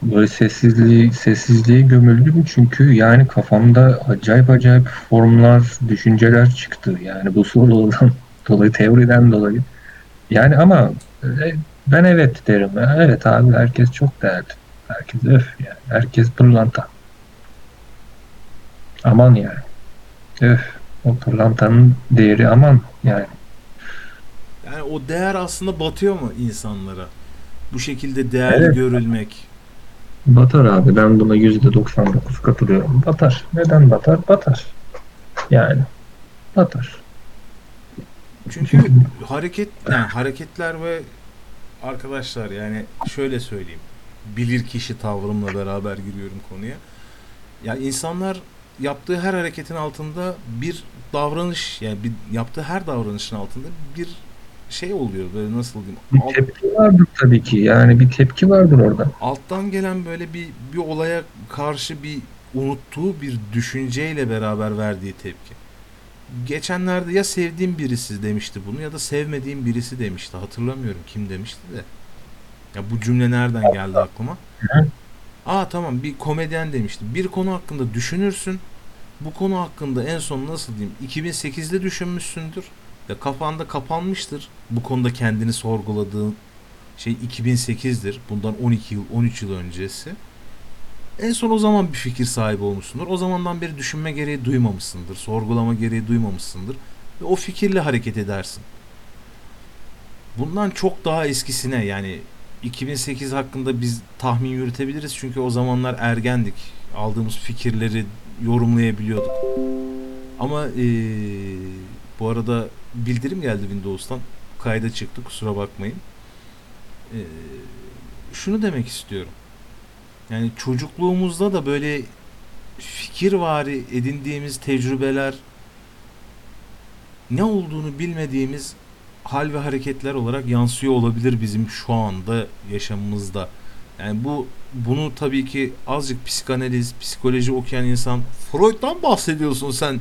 böyle sessizliği sessizliğe gömüldüm çünkü yani kafamda acayip acayip formlar, düşünceler çıktı. Yani bu sorulardan dolayı, teoriden dolayı. Yani ama e, ben evet derim. Evet abi herkes çok değerli. Herkes öf yani. Herkes pırlanta. Aman yani. Öf. O pırlantanın değeri aman yani. Yani o değer aslında batıyor mu insanlara? Bu şekilde değerli Evet. görülmek. Batar abi ben buna %99 katılıyorum. Batar. Neden batar? Batar. Yani batar. Çünkü hareket yani hareketler ve arkadaşlar yani şöyle söyleyeyim. Bilir kişi tavrımla beraber giriyorum konuya. Ya insanlar yaptığı her hareketin altında bir davranış yani bir yaptığı her davranışın altında bir şey oluyor böyle nasıl diyeyim Bir tepki vardır tabii ki. Yani bir tepki vardır orada. alttan gelen böyle bir bir olaya karşı bir unuttuğu bir düşünceyle beraber verdiği tepki. Geçenlerde ya sevdiğim birisi demişti bunu ya da sevmediğim birisi demişti. Hatırlamıyorum kim demişti de. Ya bu cümle nereden geldi aklıma? Aa tamam bir komedyen demişti. Bir konu hakkında düşünürsün. Bu konu hakkında en son nasıl diyeyim 2008'de düşünmüşsündür. Ya kafanda kapanmıştır. Bu konuda kendini sorguladığın şey 2008'dir. Bundan 12 yıl 13 yıl öncesi. En son o zaman bir fikir sahibi olmuşsundur. O zamandan beri düşünme gereği duymamışsındır. Sorgulama gereği duymamışsındır. Ve o fikirle hareket edersin. Bundan çok daha eskisine yani 2008 hakkında biz tahmin yürütebiliriz. Çünkü o zamanlar ergendik. Aldığımız fikirleri yorumlayabiliyorduk. Ama eee, bu arada bildirim geldi Windows'tan. Kayda çıktı kusura bakmayın. Eee, şunu demek istiyorum. Yani çocukluğumuzda da böyle fikirvari edindiğimiz tecrübeler ne olduğunu bilmediğimiz hal ve hareketler olarak yansıyor olabilir bizim şu anda yaşamımızda. Yani bu bunu tabii ki azıcık psikanaliz, psikoloji okuyan insan Freud'dan bahsediyorsun sen.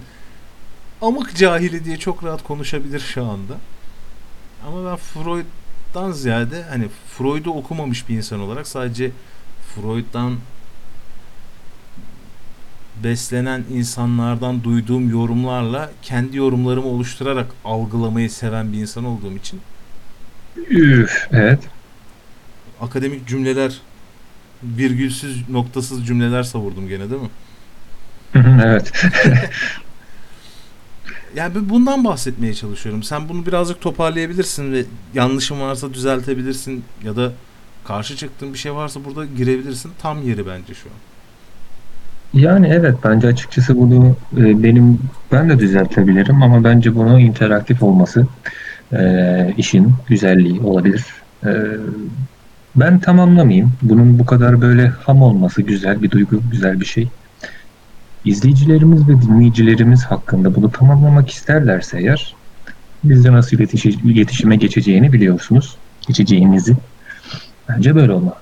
Amık cahili diye çok rahat konuşabilir şu anda. Ama ben Freud'dan ziyade hani Freud'u okumamış bir insan olarak sadece Freud'dan beslenen insanlardan duyduğum yorumlarla kendi yorumlarımı oluşturarak algılamayı seven bir insan olduğum için Üf, evet. akademik cümleler virgülsüz noktasız cümleler savurdum gene değil mi? Evet. Yani ben bundan bahsetmeye çalışıyorum. Sen bunu birazcık toparlayabilirsin ve yanlışın varsa düzeltebilirsin ya da karşı çıktığın bir şey varsa burada girebilirsin. Tam yeri bence şu an. Yani evet bence açıkçası bunu e, benim ben de düzeltebilirim ama bence bunu interaktif olması e, işin güzelliği olabilir. E, ben tamamlamayayım. Bunun bu kadar böyle ham olması güzel bir duygu, güzel bir şey. İzleyicilerimiz ve dinleyicilerimiz hakkında bunu tamamlamak isterlerse eğer bizle nasıl iletişi- iletişime geçeceğini biliyorsunuz. Geçeceğinizi. Bence böyle olmalı.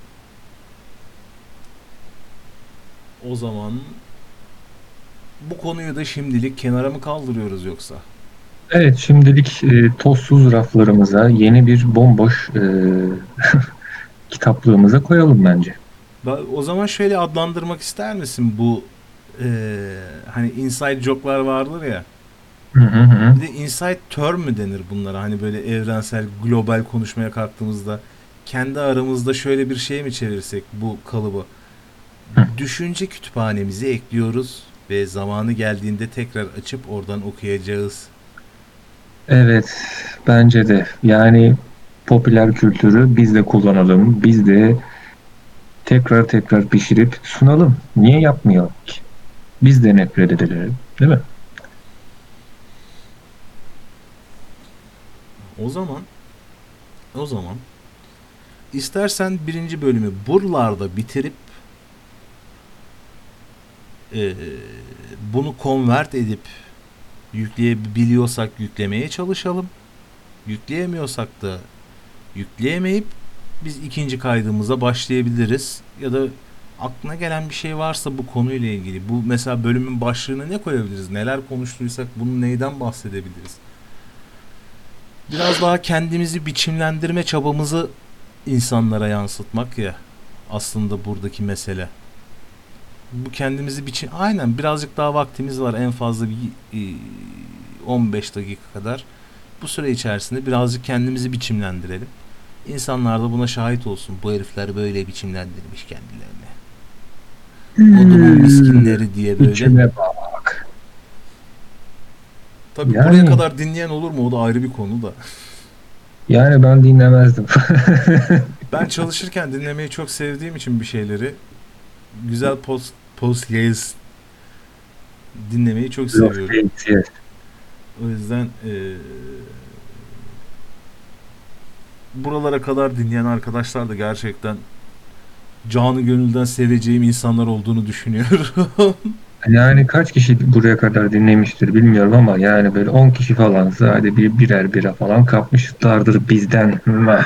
O zaman bu konuyu da şimdilik kenara mı kaldırıyoruz yoksa? Evet, şimdilik e, tozsuz raflarımıza yeni bir bomboş e, kitaplığımıza koyalım bence. O zaman şöyle adlandırmak ister misin bu eee, hani inside joke'lar vardır ya. Hı hı hı. Bir de inside term mü denir bunlara? Hani böyle evrensel, global konuşmaya kalktığımızda kendi aramızda şöyle bir şey mi çevirsek bu kalıbı? Düşünce kütüphanemizi ekliyoruz ve zamanı geldiğinde tekrar açıp oradan okuyacağız. Evet, bence de. Yani popüler kültürü biz de kullanalım, biz de tekrar tekrar pişirip sunalım. Niye yapmayalım ki? Biz de nefret edelim, değil mi? O zaman o zaman istersen birinci bölümü buralarda bitirip eee, bunu convert edip yükleyebiliyorsak yüklemeye çalışalım. Yükleyemiyorsak da yükleyemeyip biz ikinci kaydımıza başlayabiliriz. Ya da aklına gelen bir şey varsa bu konuyla ilgili. Bu mesela bölümün başlığına ne koyabiliriz? Neler konuştuysak bunu neyden bahsedebiliriz? Biraz daha kendimizi biçimlendirme çabamızı insanlara yansıtmak ya aslında buradaki mesele. Bu kendimizi biçim aynen birazcık daha vaktimiz var en fazla bir e, 15 dakika kadar. Bu süre içerisinde birazcık kendimizi biçimlendirelim. İnsanlar da buna şahit olsun. Bu herifler böyle biçimlendirmiş kendilerini. Kodumun miskinleri diye böyle. İçime bak. Tabii Yani- buraya kadar dinleyen olur mu? O da ayrı bir konu da. Yani ben dinlemezdim. Ben çalışırken dinlemeyi çok sevdiğim için bir şeyleri güzel post post yayız dinlemeyi çok seviyorum. Yes. O yüzden eee, buralara kadar dinleyen arkadaşlar da gerçekten canı gönülden seveceğim insanlar olduğunu düşünüyorum. Yani kaç kişi buraya kadar dinlemiştir bilmiyorum ama yani böyle 10 kişi falansa hadi bir birer bira falan kapmışlardır bizden.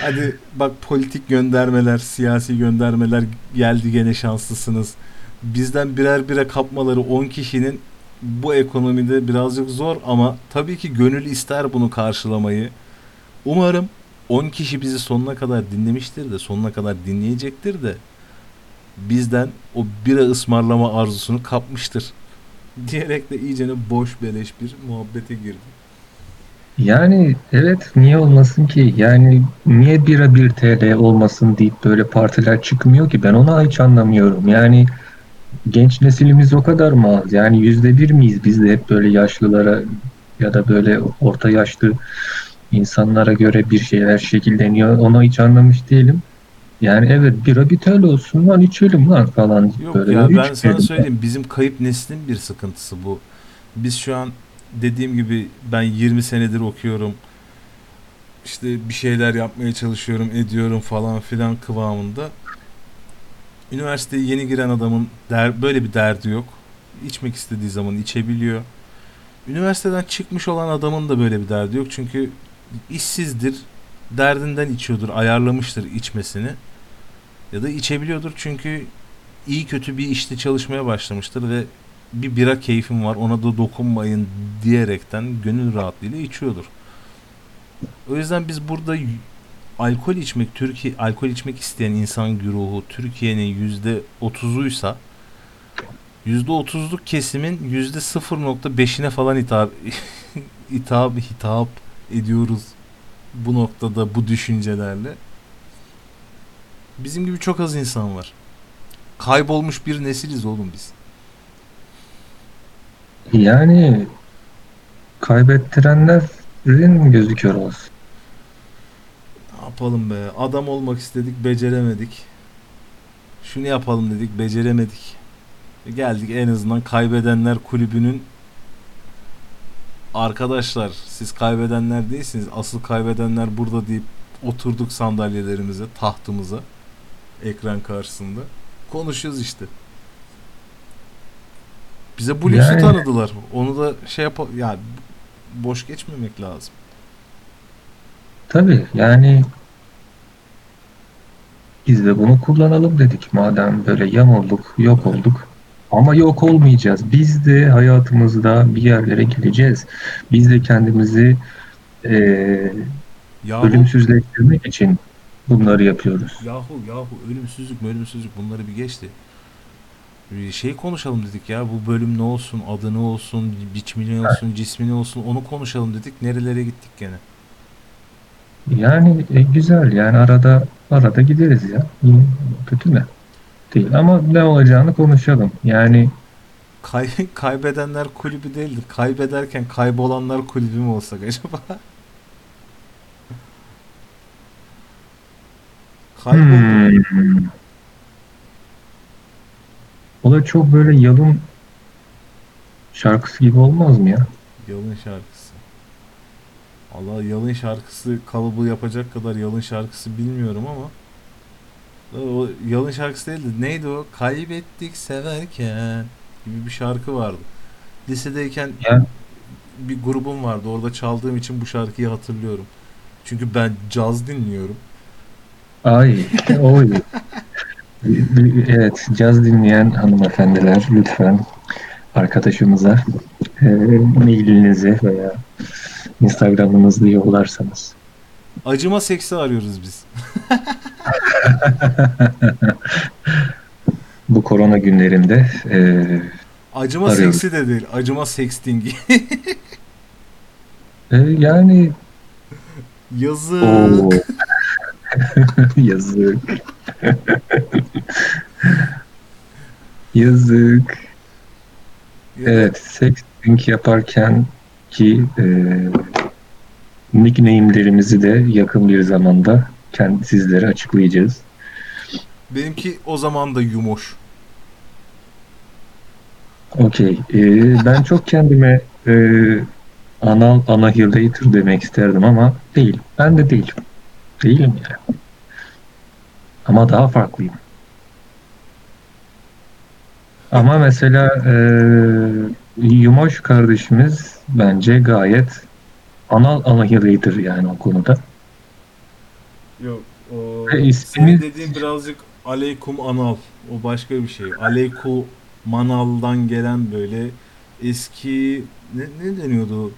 Hadi bak politik göndermeler, siyasi göndermeler geldi gene şanslısınız. Bizden birer bire kapmaları 10 kişinin bu ekonomide birazcık zor ama tabii ki gönül ister bunu karşılamayı. Umarım 10 kişi bizi sonuna kadar dinlemiştir de sonuna kadar dinleyecektir de bizden o bira ısmarlama arzusunu kapmıştır. Diyerek de iyicene boş beleş bir muhabbete girdim. Yani evet niye olmasın ki? Yani niye bira 1 TL olmasın deyip böyle partiler çıkmıyor ki? Ben onu hiç anlamıyorum. Yani genç nesilimiz o kadar mı az? Yani yüzde bir miyiz biz de hep böyle yaşlılara ya da böyle orta yaşlı insanlara göre bir şeyler şekilleniyor. Onu hiç anlamış değilim. Yani evet bira bir TL olsun lan içelim lan falan Yok böyle ya ben içmeyelim. sana söyleyeyim bizim kayıp neslin bir sıkıntısı bu. Biz şu an dediğim gibi ben 20 senedir okuyorum. İşte bir şeyler yapmaya çalışıyorum, ediyorum falan filan kıvamında. Üniversiteye yeni giren adamın der, böyle bir derdi yok. İçmek istediği zaman içebiliyor. Üniversiteden çıkmış olan adamın da böyle bir derdi yok. Çünkü işsizdir, derdinden içiyordur, ayarlamıştır içmesini. Ya da içebiliyordur çünkü iyi kötü bir işte çalışmaya başlamıştır ve bir bira keyfim var ona da dokunmayın diyerekten gönül rahatlığıyla içiyordur. O yüzden biz burada alkol içmek, Türkiye alkol içmek isteyen insan güruhu Türkiye'nin yüzde otuzuysa yüzde otuzluk kesimin yüzde 0.5'ine falan hitap hitap hitap ediyoruz bu noktada bu düşüncelerle. Bizim gibi çok az insan var. Kaybolmuş bir nesiliz oğlum biz. Yani kaybettirenlerin gözü kör olsun. Ne yapalım be? Adam olmak istedik, beceremedik. Şunu yapalım dedik, beceremedik. Geldik en azından kaybedenler kulübünün arkadaşlar siz kaybedenler değilsiniz. Asıl kaybedenler burada deyip oturduk sandalyelerimize, tahtımıza, ekran karşısında. Konuşuyoruz işte. Bize bu lüksü Yani- tanıdılar. Onu da şey yap ya boş geçmemek lazım. Tabii yani biz de bunu kullanalım dedik madem böyle yamulduk, yok olduk. Ama yok olmayacağız. Biz de hayatımızda bir yerlere geleceğiz. Biz de kendimizi eee Yahu ölümsüzleştirmek için bunları yapıyoruz. Yahu yahu ölümsüzlük ölümsüzlük bunları bir geçti. Bir şey konuşalım dedik ya bu bölüm ne olsun adı ne olsun biçimi ne olsun cismi ne olsun onu konuşalım dedik nerelere gittik gene. Yani e, güzel yani arada arada gideriz ya. Kötü mü? Değil ama ne olacağını konuşalım. Yani Kay kaybedenler kulübü değildir. Kaybederken kaybolanlar kulübü mü olsak acaba? Kayboldu. Hmm. O da çok böyle yalın şarkısı gibi olmaz mı ya? Yalın şarkısı. Allah yalın şarkısı kalıbı yapacak kadar yalın şarkısı bilmiyorum ama o yalın şarkısı değildi. Neydi o? Kaybettik severken gibi bir şarkı vardı. Lisedeyken Ya. bir grubum vardı. Orada çaldığım için bu şarkıyı hatırlıyorum. Çünkü ben caz dinliyorum. Ay, oy. Evet, caz dinleyen hanımefendiler lütfen arkadaşımıza e, mailinizi veya Instagram'ınızı yollarsanız. Acıma seksi arıyoruz biz. Bu korona günlerinde e, Acıma Arıyoruz. seksi de değil. Acıma sextingi. e, yani Yazık. yazık. yazık. Ya Evet, sexting yaparken ki e, nickname'lerimizi de yakın bir zamanda kendi sizlere açıklayacağız. Benimki o zaman da yumoş. Okey. e, ben çok kendime e, anal annihilator demek isterdim ama değil. Ben de değilim. Değilim yani. Ama daha farklıyım. Ama mesela e, Yumoş kardeşimiz bence gayet anal anahırıdır yani o konuda. Yok o senin dediğin birazcık aleykum anal. O başka bir şey. Aleyku manaldan gelen böyle eski ne, ne deniyordu?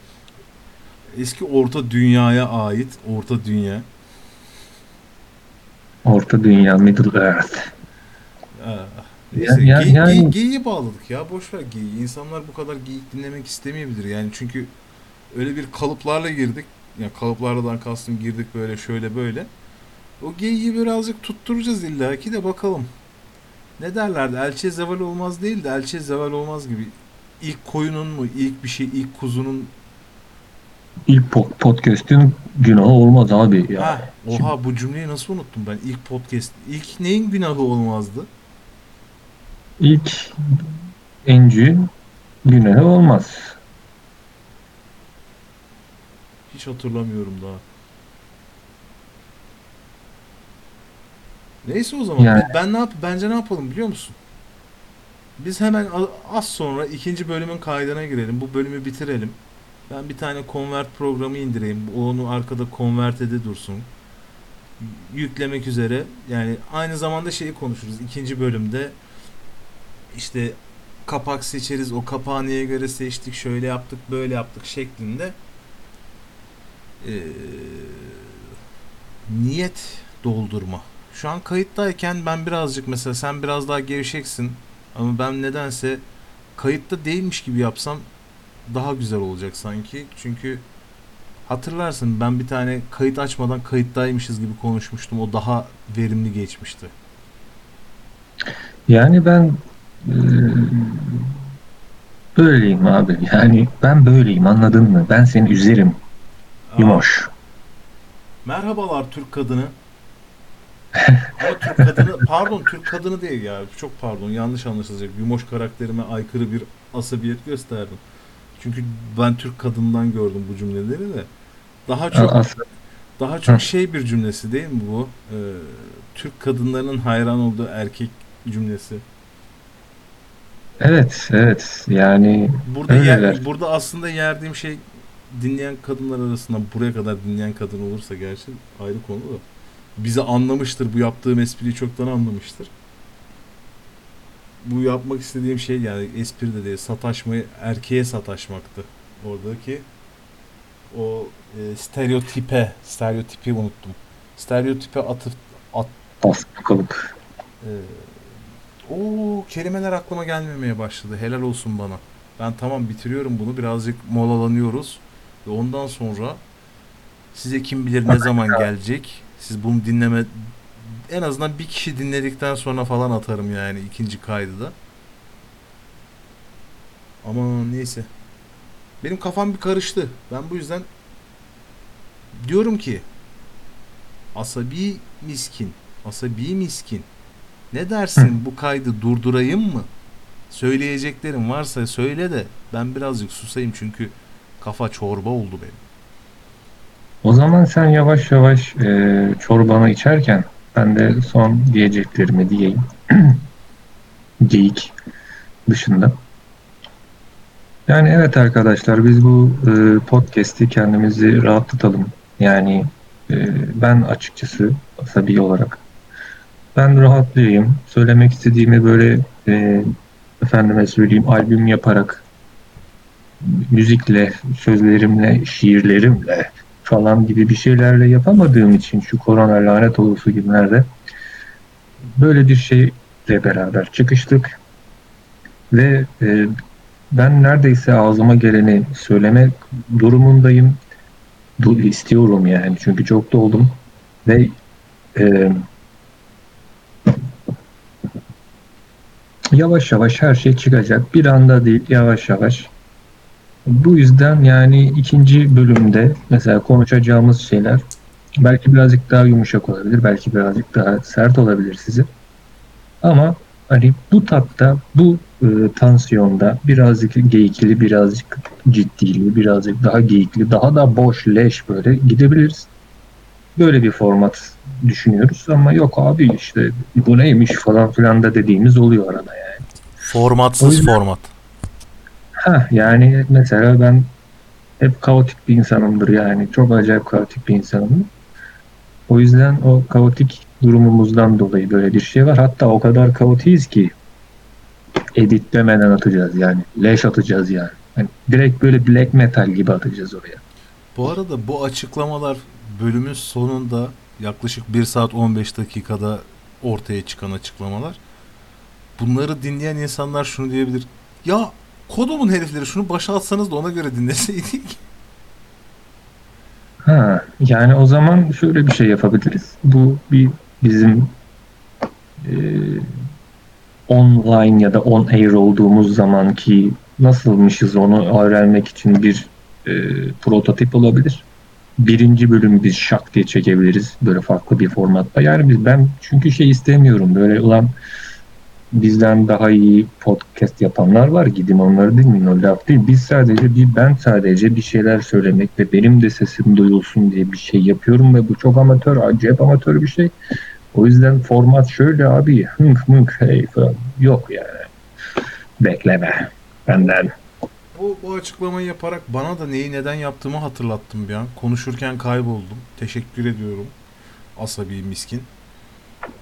Eski orta dünyaya ait orta dünya. Orta Dünya, Middle Earth. Ah, Neyse, Ya- ya- gey- yani- geyiği bağladık ya. Boş ver geyiği. İnsanlar bu kadar geyik dinlemek istemeyebilir. Yani çünkü öyle bir kalıplarla girdik. Yani kalıplardan kastım girdik böyle şöyle böyle. O geyiği birazcık tutturacağız illaki de bakalım. Ne derlerdi? Elçe zeval olmaz değil de elçe zeval olmaz gibi. İlk koyunun mu? ilk bir şey, ilk kuzunun İlk po- podcast'in günahı olmaz abi. Ya. Ha, oha bu cümleyi nasıl unuttum ben? İlk podcast. İlk neyin günahı olmazdı? İlk encü günahı olmaz. Hiç hatırlamıyorum daha. Neyse o zaman. Yani- Ben ne yap bence ne yapalım biliyor musun? Biz hemen az sonra ikinci bölümün kaydına girelim. Bu bölümü bitirelim. Ben bir tane convert programı indireyim. Onu arkada convert'ede dursun. Yüklemek üzere. Yani aynı zamanda şeyi konuşuruz. İkinci bölümde işte kapak seçeriz. O kapağı neye göre seçtik, şöyle yaptık, böyle yaptık şeklinde ee, niyet doldurma. Şu an kayıttayken ben birazcık mesela sen biraz daha gevşeksin ama ben nedense kayıtta değilmiş gibi yapsam daha güzel olacak sanki. Çünkü hatırlarsın ben bir tane kayıt açmadan kayıttaymışız gibi konuşmuştum. O daha verimli geçmişti. Yani ben e, böyleyim abi. Yani ben böyleyim anladın mı? Ben seni üzerim. Yumoş. Merhabalar Türk kadını. Ama Türk kadını pardon Türk kadını değil ya. Çok pardon yanlış anlaşılacak. Yumoş karakterime aykırı bir asabiyet gösterdim. Çünkü ben Türk kadından gördüm bu cümleleri de. Daha çok daha çok şey bir cümlesi değil mi bu? Ee, Türk kadınlarının hayran olduğu erkek cümlesi. evet evet yani Burada yer- burada aslında yerdiğim şey dinleyen kadınlar arasında buraya kadar dinleyen kadın olursa gerçi ayrı konu da bizi anlamıştır. Bu yaptığım espriyi çoktan anlamıştır. Bu yapmak istediğim şey yani espri de değil sataşmayı erkeğe sataşmaktı. Oradaki o e, stereotipe stereotipi unuttum. Stereotipe atıf at, kalıp. ee, o kelimeler aklıma gelmemeye başladı. Helal olsun bana. Ben tamam bitiriyorum bunu. Birazcık molalanıyoruz. Ve ondan sonra size kim bilir ne zaman gelecek. Siz bunu dinleme en azından bir kişi dinledikten sonra falan atarım yani ikinci kaydı da. Ama neyse. Benim kafam bir karıştı. Ben bu yüzden diyorum ki asabi miskin, asabi miskin. Ne dersin bu kaydı durdurayım mı? Söyleyeceklerim varsa söyle de ben birazcık susayım çünkü kafa çorba oldu benim. O zaman sen yavaş yavaş e, çorbanı içerken ben de son diyeceklerimi diyeyim. Geyik dışında. Yani evet arkadaşlar biz bu e, podcast'i kendimizi rahatlatalım. Yani e, ben açıkçası asabi olarak ben rahatlayayım. Söylemek istediğimi böyle e, efendime söyleyeyim albüm yaparak müzikle, sözlerimle, şiirlerimle falan gibi bir şeylerle yapamadığım için şu korona lanet olası günlerde böyle bir şeyle beraber çıkıştık ve e, ben neredeyse ağzıma geleni söylemek durumundayım. Du- istiyorum yani çünkü çok doldum ve e, yavaş yavaş her şey çıkacak. Bir anda değil yavaş yavaş. Bu yüzden yani ikinci bölümde mesela konuşacağımız şeyler belki birazcık daha yumuşak olabilir, belki birazcık daha sert olabilir size. Ama hani bu tatta, bu e, tansiyonda birazcık geyikli, birazcık ciddili, birazcık daha geyikli, daha da boş, leş böyle gidebiliriz. Böyle bir format düşünüyoruz ama yok abi işte bu neymiş falan filan da dediğimiz oluyor arada yani. Formatsız yüzden- format. Ha yani mesela ben hep kaotik bir insanımdır yani. Çok acayip kaotik bir insanım. O yüzden o kaotik durumumuzdan dolayı böyle bir şey var. Hatta o kadar kaotiyiz ki editlemeden atacağız yani. Leş atacağız yani. yani. Direkt böyle black metal gibi atacağız oraya. Bu arada bu açıklamalar bölümün sonunda yaklaşık 1 saat 15 dakikada ortaya çıkan açıklamalar. Bunları dinleyen insanlar şunu diyebilir. Ya kodumun herifleri şunu başa atsanız da ona göre dinleseydik. Ha, yani o zaman şöyle bir şey yapabiliriz. Bu bir bizim e, online ya da on air olduğumuz zamanki nasılmışız onu öğrenmek için bir e, prototip olabilir. Birinci bölümü biz şak diye çekebiliriz böyle farklı bir formatta. Yani biz ben çünkü şey istemiyorum böyle ulan bizden daha iyi podcast yapanlar var. Gidin onları dinleyin o laf değil. Biz sadece bir ben sadece bir şeyler söylemek ve benim de sesim duyulsun diye bir şey yapıyorum ve bu çok amatör, acayip amatör bir şey. O yüzden format şöyle abi hınk mınk hey falan yok yani. Bekleme benden. Bu, bu açıklamayı yaparak bana da neyi neden yaptığımı hatırlattım bir an. Konuşurken kayboldum. Teşekkür ediyorum. Asabi miskin.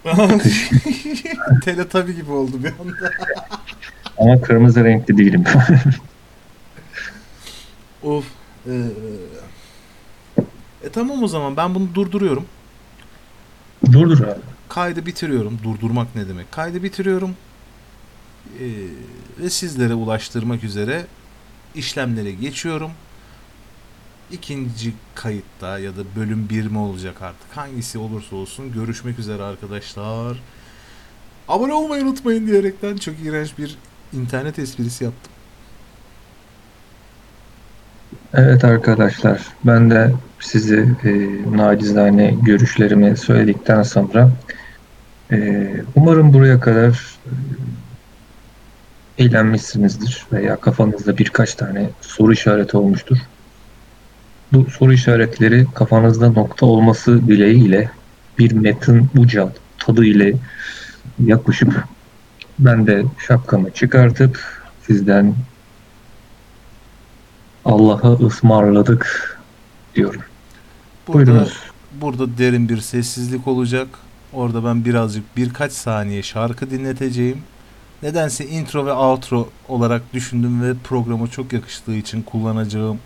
Teletabi gibi oldu bir anda. Ama kırmızı renkli değilim. Of. Ee, e tamam o zaman ben bunu durduruyorum. dur dur abi. Kaydı bitiriyorum. Durdurmak ne demek? Kaydı bitiriyorum. Ee, ve sizlere ulaştırmak üzere işlemlere geçiyorum. İkinci kayıtta ya da bölüm 1 mi olacak artık? Hangisi olursa olsun görüşmek üzere arkadaşlar. Abone olmayı unutmayın diyerekten çok iğrenç bir internet esprisi yaptım. Evet arkadaşlar, ben de size e, nacizane görüşlerimi söyledikten sonra e, umarım buraya kadar e, eğlenmişsinizdir veya kafanızda birkaç tane soru işareti olmuştur. Bu soru işaretleri kafanızda nokta olması dileğiyle bir metin uca tadı ile yaklaşıp ben de şapkamı çıkartıp sizden Allah'a ısmarladık diyorum. Burada, Buyurunuz. burada derin bir sessizlik olacak. Orada ben birazcık birkaç saniye şarkı dinleteceğim. Nedense intro ve outro olarak düşündüm ve programa çok yakıştığı için kullanacağım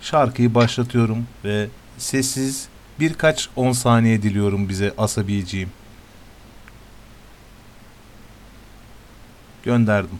şarkıyı başlatıyorum ve sessiz birkaç 10 saniye diliyorum bize asabiyeciğim. Gönderdim.